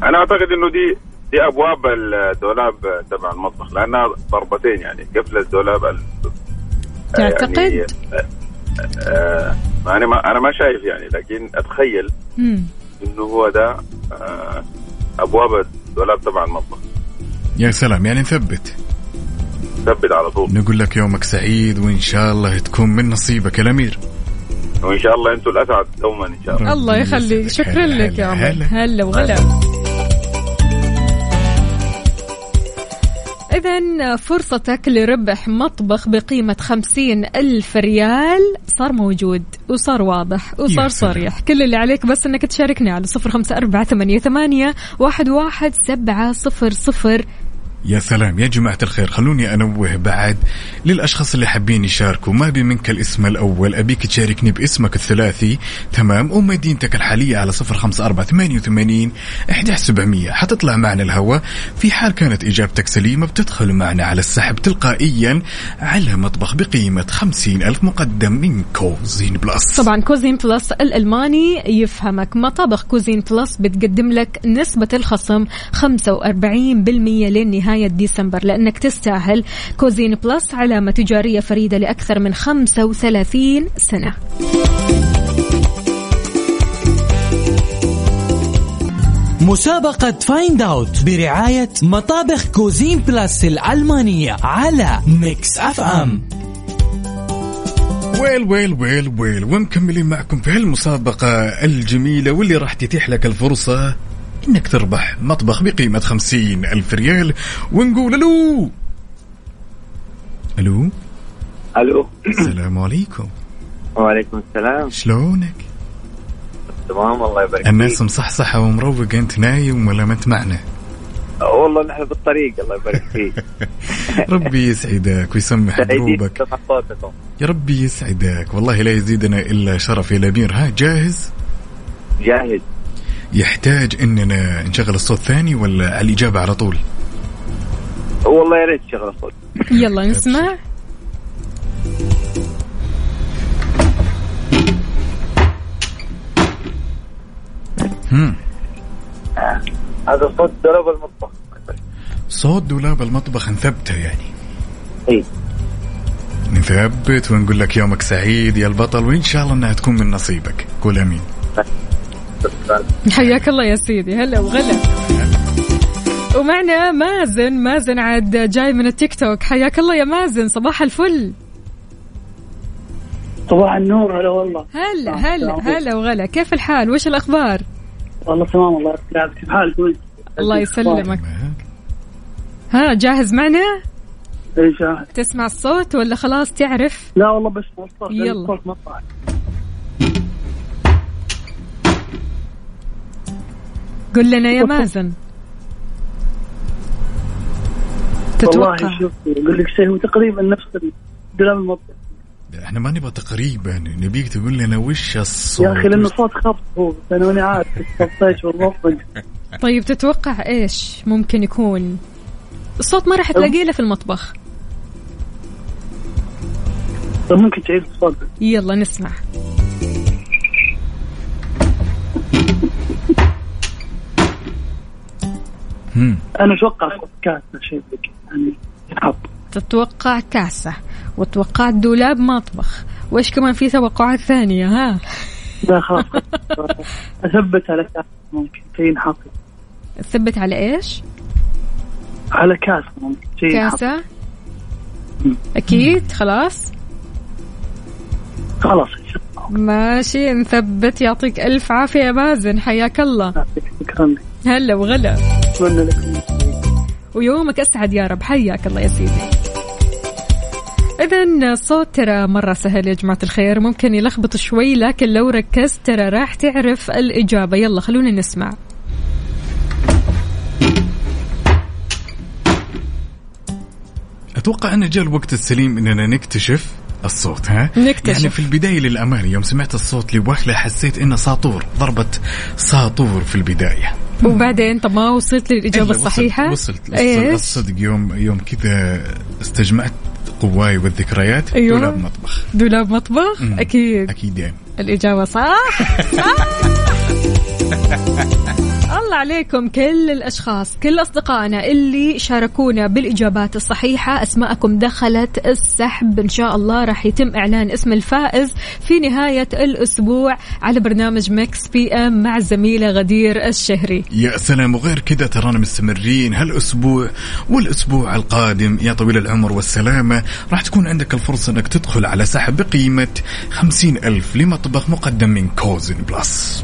Speaker 12: أنا أعتقد إنه دي دي أبواب الدولاب تبع المطبخ لأنها ضربتين يعني قفل الدولاب ال-
Speaker 2: تعتقد؟
Speaker 12: يعني آه، آه، أنا ما أنا ما شايف يعني لكن أتخيل
Speaker 2: مم.
Speaker 12: إنه هو ده آه، أبواب الدولاب تبع المطبخ.
Speaker 5: يا سلام يعني نثبت.
Speaker 12: ثبت على طول.
Speaker 5: نقول لك يومك سعيد وإن شاء الله تكون من نصيبك يا الأمير.
Speaker 12: وإن شاء الله أنتم الأسعد دوما إن شاء الله.
Speaker 2: الله يخليك. شكرا لك يا عمر.
Speaker 5: هلا.
Speaker 2: هلا وغلا. إذا فرصتك لربح مطبخ بقيمة خمسين ألف ريال صار موجود وصار واضح وصار. صريح كل اللي عليك بس أنك تشاركني على صفر خمسة أربعة ثمانية, ثمانية واحد, واحد سبعة صفر صفر
Speaker 5: يا سلام يا جماعة الخير خلوني أنوه بعد للأشخاص اللي حابين يشاركوا. ما أبي منك الاسم الأول أبيك تشاركني باسمك الثلاثي. تمام ومدينتك الحالية على صفر خمسة أربعة ثمانية وثمانين إحدى سبعمية. حتطلع معنا الهواء. في حال كانت إجابتك سليمة بتدخل معنا على السحب تلقائيا على مطبخ بقيمة خمسين ألف مقدم من Cuisine Plus.
Speaker 2: طبعا Cuisine Plus الألماني يفهمك. مطابخ Cuisine Plus بتقدم لك نسبة الخصم 45% لنهاية ديسمبر لأنك تستاهل. Cuisine Plus علامة تجارية فريدة لأكثر من 35 سنة.
Speaker 15: مسابقة Find Out برعاية مطابخ Cuisine Plus الألمانية على Mix FM
Speaker 5: well well well well ومكملين معكم في هالمسابقة الجميلة واللي راح تتيح لك الفرصة إنك تربح مطبخ بقيمة خمسين ألف ريال ونقول ألو. ألو.
Speaker 17: ألو.
Speaker 5: السلام عليكم.
Speaker 17: وعليكم السلام.
Speaker 5: شلونك؟
Speaker 17: تمام الله يبارك فيك.
Speaker 5: الناس مصحصحة ومروقة أنت نايم ولا ما انت معنا؟
Speaker 17: والله نحن بالطريق الله يبارك فيك.
Speaker 5: ربي يسعدك ويسمح دروبك يا ربي يسعدك. والله لا يزيدنا إلا شرف يا الأمير. ها جاهز؟
Speaker 17: جاهز.
Speaker 5: يحتاج إننا نشغل الصوت ثاني ولا على الإجابة على طول؟
Speaker 17: والله يا ريت تشغل الصوت.
Speaker 2: يلا نسمع.
Speaker 5: هم.
Speaker 17: هذا صوت دولاب المطبخ.
Speaker 5: صوت دولاب المطبخ نثبته يعني.
Speaker 17: اي
Speaker 5: نثبت ونقول لك يومك سعيد يا البطل وإن شاء الله إنها تكون من نصيبك. قول أمين.
Speaker 2: حياك الله يا سيدي. هلا وغلا. ومعنا مازن. مازن عاد جاي من التيك توك. حياك الله يا مازن. صباح الفل.
Speaker 18: صباح النور. هلا والله.
Speaker 2: هلا هلا هلا وغلا. كيف الحال؟ وش الأخبار؟
Speaker 18: والله تمام الله يسلمك. كيف حالك؟
Speaker 2: الله يسلمك. ها جاهز معنا؟
Speaker 18: اي شاهد
Speaker 2: تسمع الصوت ولا خلاص تعرف؟
Speaker 18: لا والله بس الصوت.
Speaker 2: يلا.
Speaker 18: الصوت
Speaker 2: قل لنا يا مازن.
Speaker 18: والله
Speaker 2: تتوقع
Speaker 18: شوف أقول لك شيء هو تقريبا نفس دولاب المطبخ
Speaker 5: إحنا ما نبغى تقريبا نبيك تقول لنا وش الصوت؟
Speaker 18: يا أخي لأنه صوت خبط هو أنا ماني عارف الصوت والمطبخ
Speaker 2: طيب تتوقع إيش ممكن يكون؟ الصوت ما راح تلاقيه إلا في المطبخ.
Speaker 18: طيب ممكن تعيد الصوت.
Speaker 2: يلا نسمع.
Speaker 18: أنا أتوقع كاسة شيء زي كذا يعني ينحط
Speaker 2: تتوقع كاسة. وتوقعت دولاب مطبخ. وإيش كمان في توقعات ثانية ها؟
Speaker 18: لا خلاص. أثبت على كاسة ممكن شيء ينحط.
Speaker 2: تثبت على إيش؟
Speaker 18: على كاسة ممكن شيء ينحط.
Speaker 2: كاسة؟ أكيد خلاص.
Speaker 18: خلاص.
Speaker 2: ماشي نثبت. يعطيك ألف عافية يا مازن حياك الله.
Speaker 18: شكرا.
Speaker 2: هلا وغلا.
Speaker 18: أتمنى لكم
Speaker 2: ويومك أسعد يا رب. حياك الله يا سيدي. إذا الصوت ترى مرة سهل يا جماعة الخير. ممكن يلخبط شوي لكن لو ركزت ترى راح تعرف الإجابة. يلا خلونا نسمع.
Speaker 5: أتوقع أن جاء الوقت السليم إننا نكتشف الصوت ها؟
Speaker 2: نكتشف.
Speaker 5: يعني في البداية للأمانة يوم سمعت الصوت لوهله حسيت إنه ساطور ضربة ساطور في البداية.
Speaker 2: وبعدين طب ما وصلت للإجابة
Speaker 5: إلا وصلت-
Speaker 2: الصحيحة؟
Speaker 5: وصلت وصلت.
Speaker 2: إيش؟
Speaker 5: الصدق يوم يوم كذا استجمعت قواي والذكريات
Speaker 2: أيوة.
Speaker 5: دولاب مطبخ.
Speaker 2: دولاب مطبخ؟
Speaker 5: مم.
Speaker 2: أكيد.
Speaker 5: أكيد يعني.
Speaker 2: الإجابة صح. صح. الله عليكم كل الأشخاص كل أصدقائنا اللي شاركونا بالإجابات الصحيحة. أسماءكم دخلت السحب. إن شاء الله راح يتم إعلان اسم الفائز في نهاية الأسبوع على برنامج Mix FM مع الزميلة غدير الشهري.
Speaker 5: يا سلام. وغير كذا ترانا مستمرين. هالأسبوع والأسبوع القادم يا طويل العمر والسلامة راح تكون عندك الفرصة إنك تدخل على سحب بقيمة خمسين ألف لمطبخ مقدم من Cuisine Plus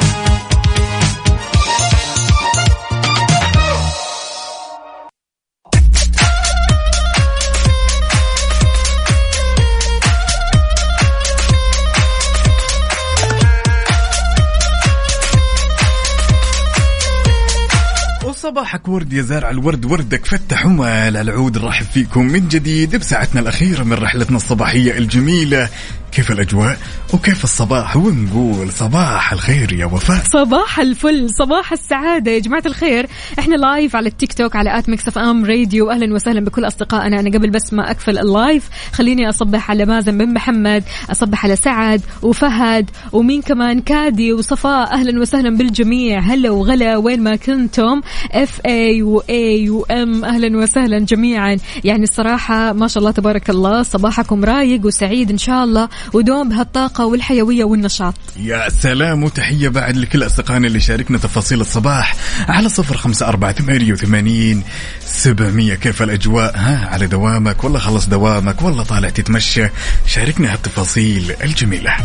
Speaker 5: وصباحك ورد يا زارع الورد وردك فتح ومال العود. نرحب فيكم من جديد بساعتنا الأخيرة من رحلتنا الصباحية الجميلة. كيف الأجواء؟ وكيف الصباح؟ ونقول صباح الخير يا وفاء.
Speaker 2: صباح الفل صباح السعادة يا جماعة الخير. إحنا live على التيك توك على at Mix FM Radio أهلا وسهلا بكل أصدقائنا. أنا قبل بس ما أقفل ال live خليني أصبح على مازن بن محمد أصبح على سعد وفهد ومين كمان؟ كادي وصفاء. أهلا وسهلا بالجميع. هلا وغلا وين ما كنتم. اف اي واي وام أهلا وسهلا جميعا. يعني الصراحة ما شاء الله تبارك الله صباحكم رايق وسعيد إن شاء الله ودوم بهالطاقة والحيوية والنشاط.
Speaker 5: يا سلام وتحية بعد لكل أصدقائنا اللي شاركنا تفاصيل الصباح. على صفر خمسة أربعة ثمانية وثمانين سبعمية. كيف الأجواء؟ ها على دوامك ولا خلص دوامك ولا طالع تتمشى. شاركنا هالتفاصيل الجميلة.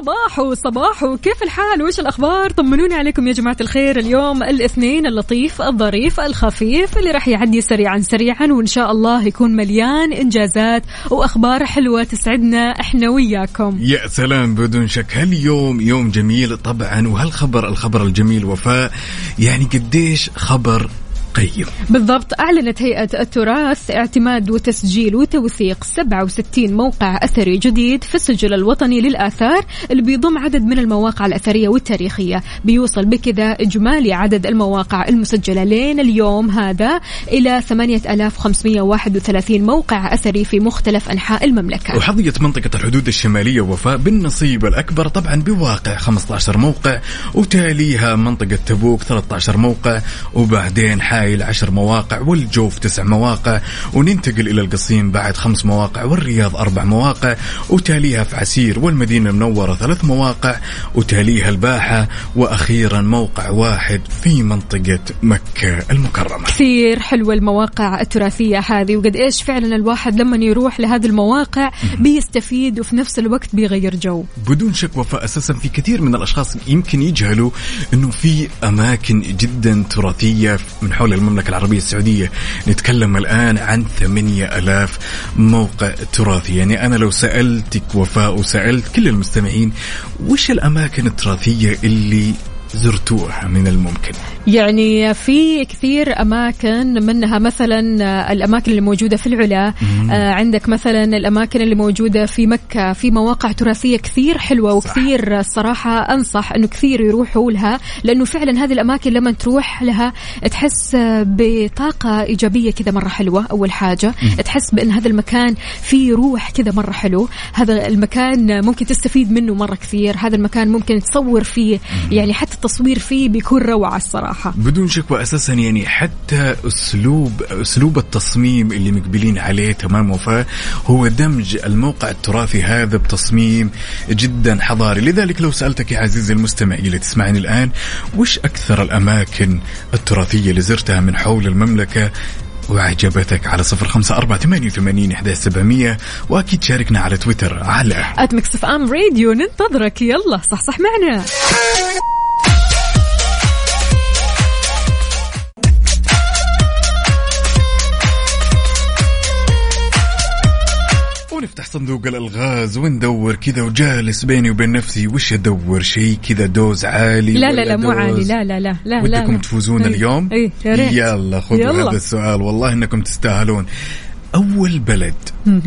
Speaker 2: صباحو صباحو كيف الحال؟ وش الأخبار؟ طمنوني عليكم يا جماعة الخير. اليوم الاثنين اللطيف الظريف الخفيف اللي راح يعدي سريعا سريعا وإن شاء الله يكون مليان إنجازات وأخبار حلوة تسعدنا إحنا وياكم.
Speaker 5: يا سلام بدون شك. هاليوم يوم جميل طبعا وهالخبر الخبر الجميل وفاء. يعني قديش خبر قيم
Speaker 2: بالضبط أعلنت هيئة التراث اعتماد وتسجيل وتوثيق 67 موقع أثري جديد في السجل الوطني للآثار اللي بيضم عدد من المواقع الأثرية والتاريخية. بيوصل بكذا إجمالي عدد المواقع المسجلة لين اليوم هذا إلى 8531 موقع أثري في مختلف أنحاء المملكة.
Speaker 5: وحظيت منطقة الحدود الشمالية وفاء بالنصيب الأكبر طبعا بواقع 15 موقع وتاليها منطقة تبوك 13 موقع وبعدين حائل 10 مواقع والجوف 9 مواقع وننتقل إلى القصيم بعد خمس مواقع والرياض أربع مواقع وتاليها في عسير والمدينة المنورة ثلاث مواقع وتاليها الباحة وأخيرا موقع واحد في منطقة مكة المكرمة.
Speaker 2: كثير حلوة المواقع التراثية هذه وقد إيش فعلا الواحد لما يروح لهذه المواقع بيستفيد وفي نفس الوقت بيغير جو.
Speaker 5: بدون شك وفاء أساسا في كثير من الأشخاص يمكن يجهلوا إنه في أماكن جدا تراثية من حول المملكة العربية السعودية نتكلم الآن عن 8000 موقع تراثي. يعني أنا لو سألتك وفاء وسألت كل المستمعين وش الأماكن التراثية اللي زرتوها من الممكن؟
Speaker 2: يعني في كثير أماكن منها مثلا الأماكن اللي موجودة في العلا. آه عندك مثلا الأماكن اللي موجودة في مكة. في مواقع تراثية كثير حلوة وكثير الصراحة أنصح إنه كثير يروحوا لها لأنه فعلا هذه الأماكن لما تروح لها تحس بطاقة إيجابية كذا مرة حلوة. أول حاجة تحس بأن هذا المكان فيه روح كذا مرة حلو. هذا المكان ممكن تستفيد منه مرة كثير. هذا المكان ممكن تصور فيه. يعني حتى التصوير فيه بيكون روعة الصراحة.
Speaker 5: بدون شك واساسا يعني حتى اسلوب أسلوب التصميم اللي مقبلين عليه تمام وفاء هو دمج الموقع التراثي هذا بتصميم جدا حضاري. لذلك لو سألتك يا عزيزي المستمع اللي تسمعني الآن وش أكثر الأماكن التراثية اللي زرتها من حول المملكة؟ وعجبتك على صفر خمسة أربعة ثمانية وثمانين إحدى سبعمية وأكيد شاركنا على تويتر على
Speaker 2: at Mix FM Radio ننتظرك. يلا صح صح معنا.
Speaker 5: ونفتح صندوق الألغاز وندور كذا؟ وجالس بيني وبين نفسي وش أدور شيء كذا؟ دوز عالي
Speaker 2: لا لا لا مو عالي. لا لا لا لا
Speaker 5: ودكم. تفوزون
Speaker 2: إيه.
Speaker 5: اليوم؟
Speaker 2: ريت.
Speaker 5: يلا خذوا
Speaker 2: يلا.
Speaker 5: هذا السؤال. والله إنكم تستاهلون. أول بلد.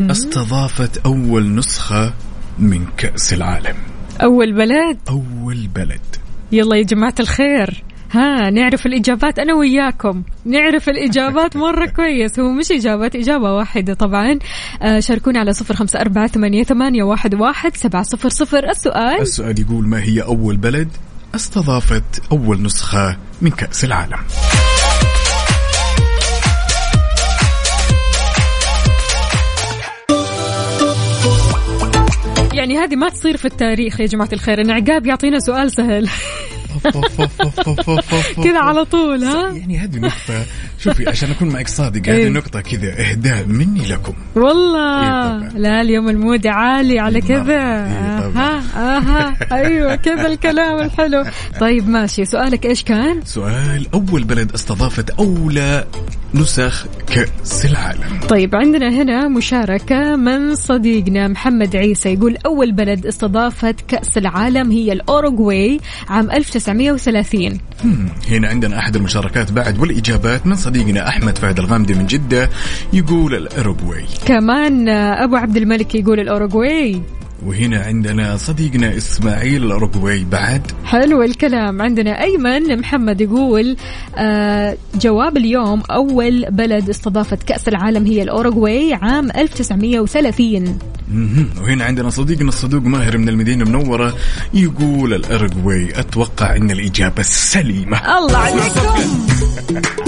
Speaker 5: استضافت أول نسخة من كأس العالم.
Speaker 2: أول بلد؟
Speaker 5: أول بلد.
Speaker 2: يلا يا جماعة الخير. ها نعرف الإجابات أنا وياكم. نعرف الإجابات مرة كويس. هو مش إجابات إجابة واحدة طبعا. آه شاركونا على صفر خمسة أربعة ثمانية, ثمانية واحد, واحد سبعة صفر صفر. السؤال؟
Speaker 5: السؤال يقول ما هي أول بلد استضافت أول نسخة من كأس العالم؟
Speaker 2: يعني يعني هذه ما تصير في التاريخ يا جماعة الخير. إن عقاب يعطينا سؤال سهل. كذا على طول ها؟
Speaker 5: يعني هذه نقطة شوفي عشان أكون معك صادق هذه
Speaker 2: إيه.
Speaker 5: نقطة كذا إهداء مني لكم.
Speaker 2: والله. لا اليوم المود عالي على كذا.
Speaker 5: إيه،
Speaker 2: أها أها أيوه كذا الكلام الحلو. طيب ماشي. سؤالك إيش كان؟
Speaker 5: سؤال أول بلد استضافت أولى نسخ كأس العالم.
Speaker 2: طيب عندنا هنا مشاركة من صديقنا محمد عيسى يقول أول بلد استضافت كأس العالم هي الأوروغواي عام 1930
Speaker 5: مم، هنا عندنا أحد المشاركات بعد والإجابات من صديقنا أحمد فهد الغامدي من جدة يقول الأوروغواي.
Speaker 2: كمان أبو عبد الملك يقول الأوروغواي.
Speaker 5: وهنا عندنا صديقنا إسماعيل الأوروغواي بعد.
Speaker 2: حلو الكلام. عندنا أيمن محمد يقول آه جواب اليوم أول بلد استضافت كأس العالم هي الأوروغواي عام 1930
Speaker 5: مهم. وهنا عندنا صديقنا الصدوق ماهر من المدينة المنورة يقول الأوروغواي أتوقع أن الإجابة السليمة
Speaker 2: الله عليكم.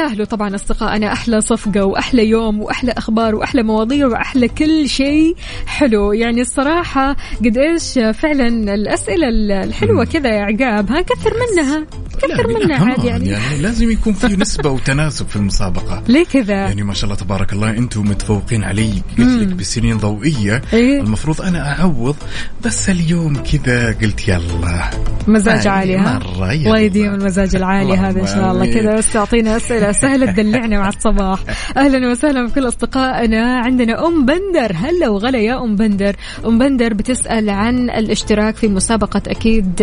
Speaker 2: يستاهلوا طبعا أصدقائنا. أحلى صفقة وأحلى يوم وأحلى أخبار وأحلى مواضيع وأحلى كل شيء حلو. يعني الصراحة قد إيش فعلا الأسئلة الحلوة كذا يا عقاب ها؟ كثر منها. كثر منها عادي يعني.
Speaker 5: يعني لازم يكون في نسبة وتناسب في المسابقة.
Speaker 2: ليه كذا؟
Speaker 5: يعني ما شاء الله تبارك الله أنتم متفوقين علي قلت لك
Speaker 2: مم.
Speaker 5: بسنين ضوئية.
Speaker 2: إيه.
Speaker 5: المفروض أنا أعوض بس اليوم كذا قلت يلا.
Speaker 2: مزاج عالي ها؟
Speaker 5: مرة.
Speaker 2: الله يديم المزاج العالي هذا إن شاء الله. كذا بس تعطينا أسئلة. سهله تدلعنا مع الصباح. أهلا وسهلا بكل أصدقائنا. عندنا أم بندر. هلا وغلا يا أم بندر. أم بندر بتسأل عن الاشتراك في مسابقة أكيد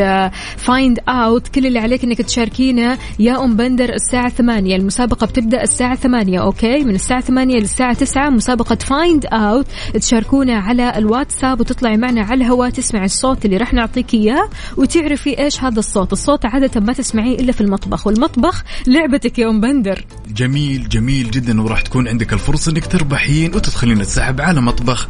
Speaker 2: Find Out كل اللي عليك إنك تشاركينا يا أم بندر الساعة 8 المسابقة بتبدأ الساعة 8 أوكي؟ من الساعة 8 للساعة 9 مسابقة Find Out تشاركونا على الواتساب وتطلعي معنا على الهواء تسمعي الصوت اللي راح نعطيك إياه وتعرفي إيش هذا الصوت. الصوت عادة ما تسمعيه إلا في المطبخ والمطبخ لعبتك يا أم بندر.
Speaker 5: جميل جميل جدا وراح تكون عندك الفرصة إنك تربحين وتدخلين السحب على مطبخ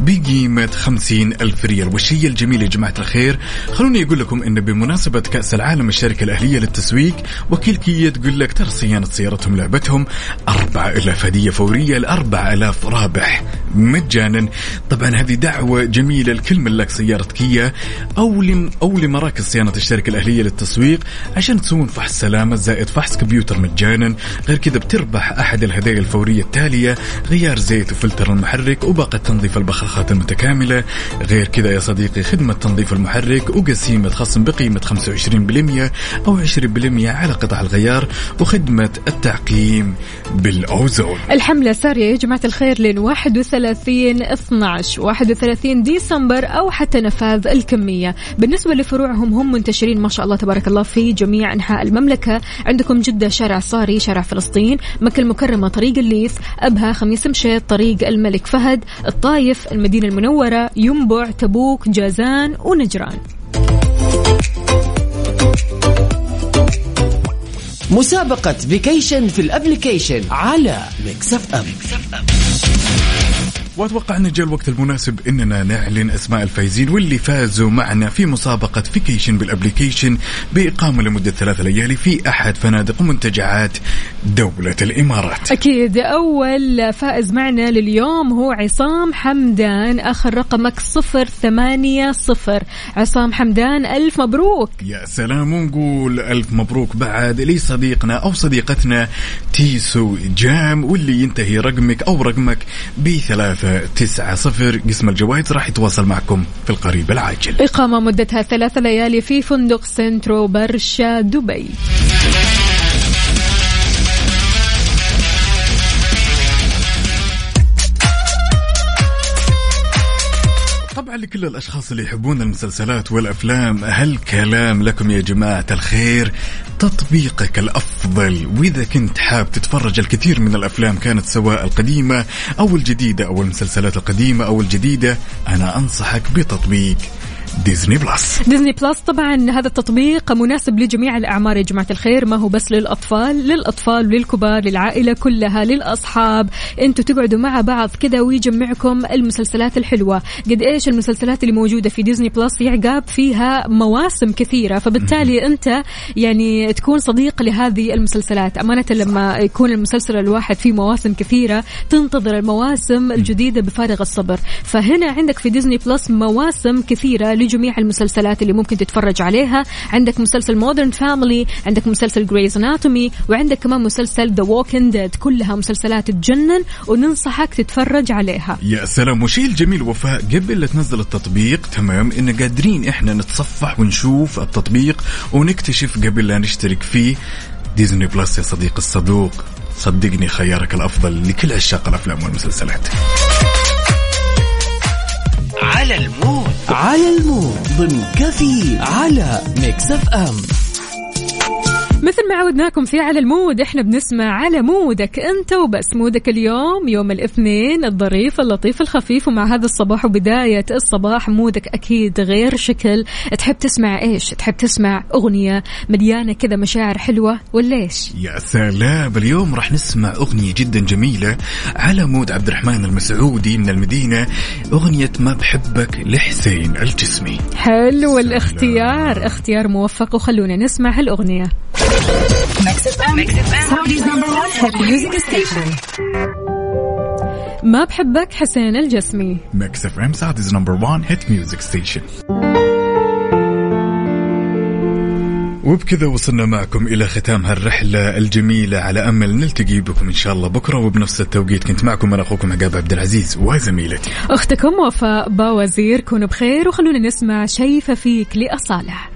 Speaker 5: بقيمة خمسين ألف ريال. والشيء الجميل يا جماعة الخير؟ خلوني أقول لكم أن بمناسبة كأس العالم الشركة الأهلية للتسويق وكيل كيا تقول لك ترى صيانة سيارتهم لعبتهم أربعة ألاف هدية فورية لأربعة ألاف رابح مجانا. طبعا هذه دعوة جميلة لكل ملاك سيارة كيا أو لم أو لمراكز صيانة الشركة الأهلية للتسويق عشان تسوون فحص سلامة زائد فحص كمبيوتر مجانا. غير كذا بتربح أحد الهدايا الفورية التالية غيار زيت وفلتر المحرك وباقة تنظيف البخاخات المتكاملة. غير كذا يا صديقي خدمة تنظيف المحرك وقسيمة خصم بقيمة 25% أو 20% على قطع الغيار وخدمة التعقيم بالأوزون.
Speaker 2: الحملة سارية يا جماعة الخير لين 31 12 31 ديسمبر أو حتى نفاذ الكمية. بالنسبة لفروعهم هم منتشرين ما شاء الله تبارك الله في جميع أنحاء المملكة. عندكم جدة شارع صاري شارع فلسطين مكة المكرمة طريق الليث أبها خميس مشيط طريق الملك فهد الطايف المدينة المنورة ينبع تبوك جازان ونجران.
Speaker 9: مسابقة vacation في ال application على Mix FM
Speaker 5: واتوقع أن جاء الوقت المناسب إننا نعلن أسماء الفايزين واللي فازوا معنا في مسابقة vacation بال application بإقامة لمدة ثلاث ليالي في أحد فنادق ومنتجعات دولة الإمارات.
Speaker 2: أكيد أول فائز معنا لليوم هو عصام حمدان آخر رقمك صفر ثمانية صفر عصام حمدان ألف مبروك
Speaker 5: يا سلام ونقول ألف مبروك بعد لصديقنا أو صديقتنا تيسو جام واللي ينتهي رقمك أو رقمك بثلاثة تسعة صفر. قسم الجوائز راح يتواصل معكم في القريب العاجل.
Speaker 2: إقامة مدتها ثلاث ليالي في فندق سنترو برشا دبي.
Speaker 5: لكل الأشخاص اللي يحبون المسلسلات والأفلام هالكلام لكم يا جماعة الخير؟ تطبيقك الأفضل. وإذا كنت حاب تتفرج الكثير من الأفلام كانت سواء القديمة أو الجديدة أو المسلسلات القديمة أو الجديدة أنا أنصحك بتطبيق Disney Plus.
Speaker 2: Disney Plus طبعا هذا التطبيق مناسب لجميع الأعمار يا جماعة الخير. ما هو بس للأطفال للأطفال وللكبار للعائلة كلها للأصحاب. أنتوا تقعدوا مع بعض كذا ويجمعكم المسلسلات الحلوة. قد إيش المسلسلات اللي موجودة في Disney Plus يا عقاب فيها مواسم كثيرة. فبالتالي أنت يعني تكون صديق لهذه المسلسلات. أمانة لما يكون المسلسل الواحد فيه مواسم كثيرة تنتظر المواسم الجديدة بفارغ الصبر. فهنا عندك في Disney Plus مواسم كثيرة لجميع المسلسلات اللي ممكن تتفرج عليها. عندك مسلسل Modern Family عندك مسلسل Grey's Anatomy وعندك كمان مسلسل The Walking Dead كلها مسلسلات تجنن وننصحك تتفرج عليها.
Speaker 5: يا سلام. وشيء الجميل وفاء قبل لا تنزل التطبيق تمام إن قادرين إحنا نتصفح ونشوف التطبيق ونكتشف قبل لا نشترك فيه. Disney Plus يا صديق الصدوق. صدقني خيارك الأفضل لكل عشاق الأفلام والمسلسلات.
Speaker 9: على ال mood. على ال mood. ضمن كفي على Mix FM.
Speaker 2: مثل ما عودناكم في على ال mood إحنا بنسمع على mood ك أنت وبس. mood ك اليوم يوم الاثنين الظريف اللطيف الخفيف ومع هذا الصباح وبداية الصباح mood ك أكيد غير شكل. تحب تسمع إيش؟ تحب تسمع أغنية مليانة كذا مشاعر حلوة ولا إيش؟
Speaker 5: يا سلام اليوم راح نسمع أغنية جدا جميلة على مود عبد الرحمن المسعودي من المدينة. أغنية ما بحبك لحسين الجسمي.
Speaker 2: حلو الاختيار اختيار موفق وخلونا نسمع هالأغنية.
Speaker 6: Mix FM. Mix FM. Saudi's number one hit music station.
Speaker 2: ما بحبك حسين الجسمي
Speaker 5: Mix FM Saudi's number 1 hit music station وبكذا وصلنا معكم إلى ختام هالرحلة الجميلة على أمل نلتقي بكم إن شاء الله بكرة وبنفس التوقيت كنت معكم أنا أخوكم عقاب عبد العزيز وزميلتي
Speaker 2: أختكم وفاء باوزير كونوا بخير وخلونا نسمع شايفة فيك لأصالة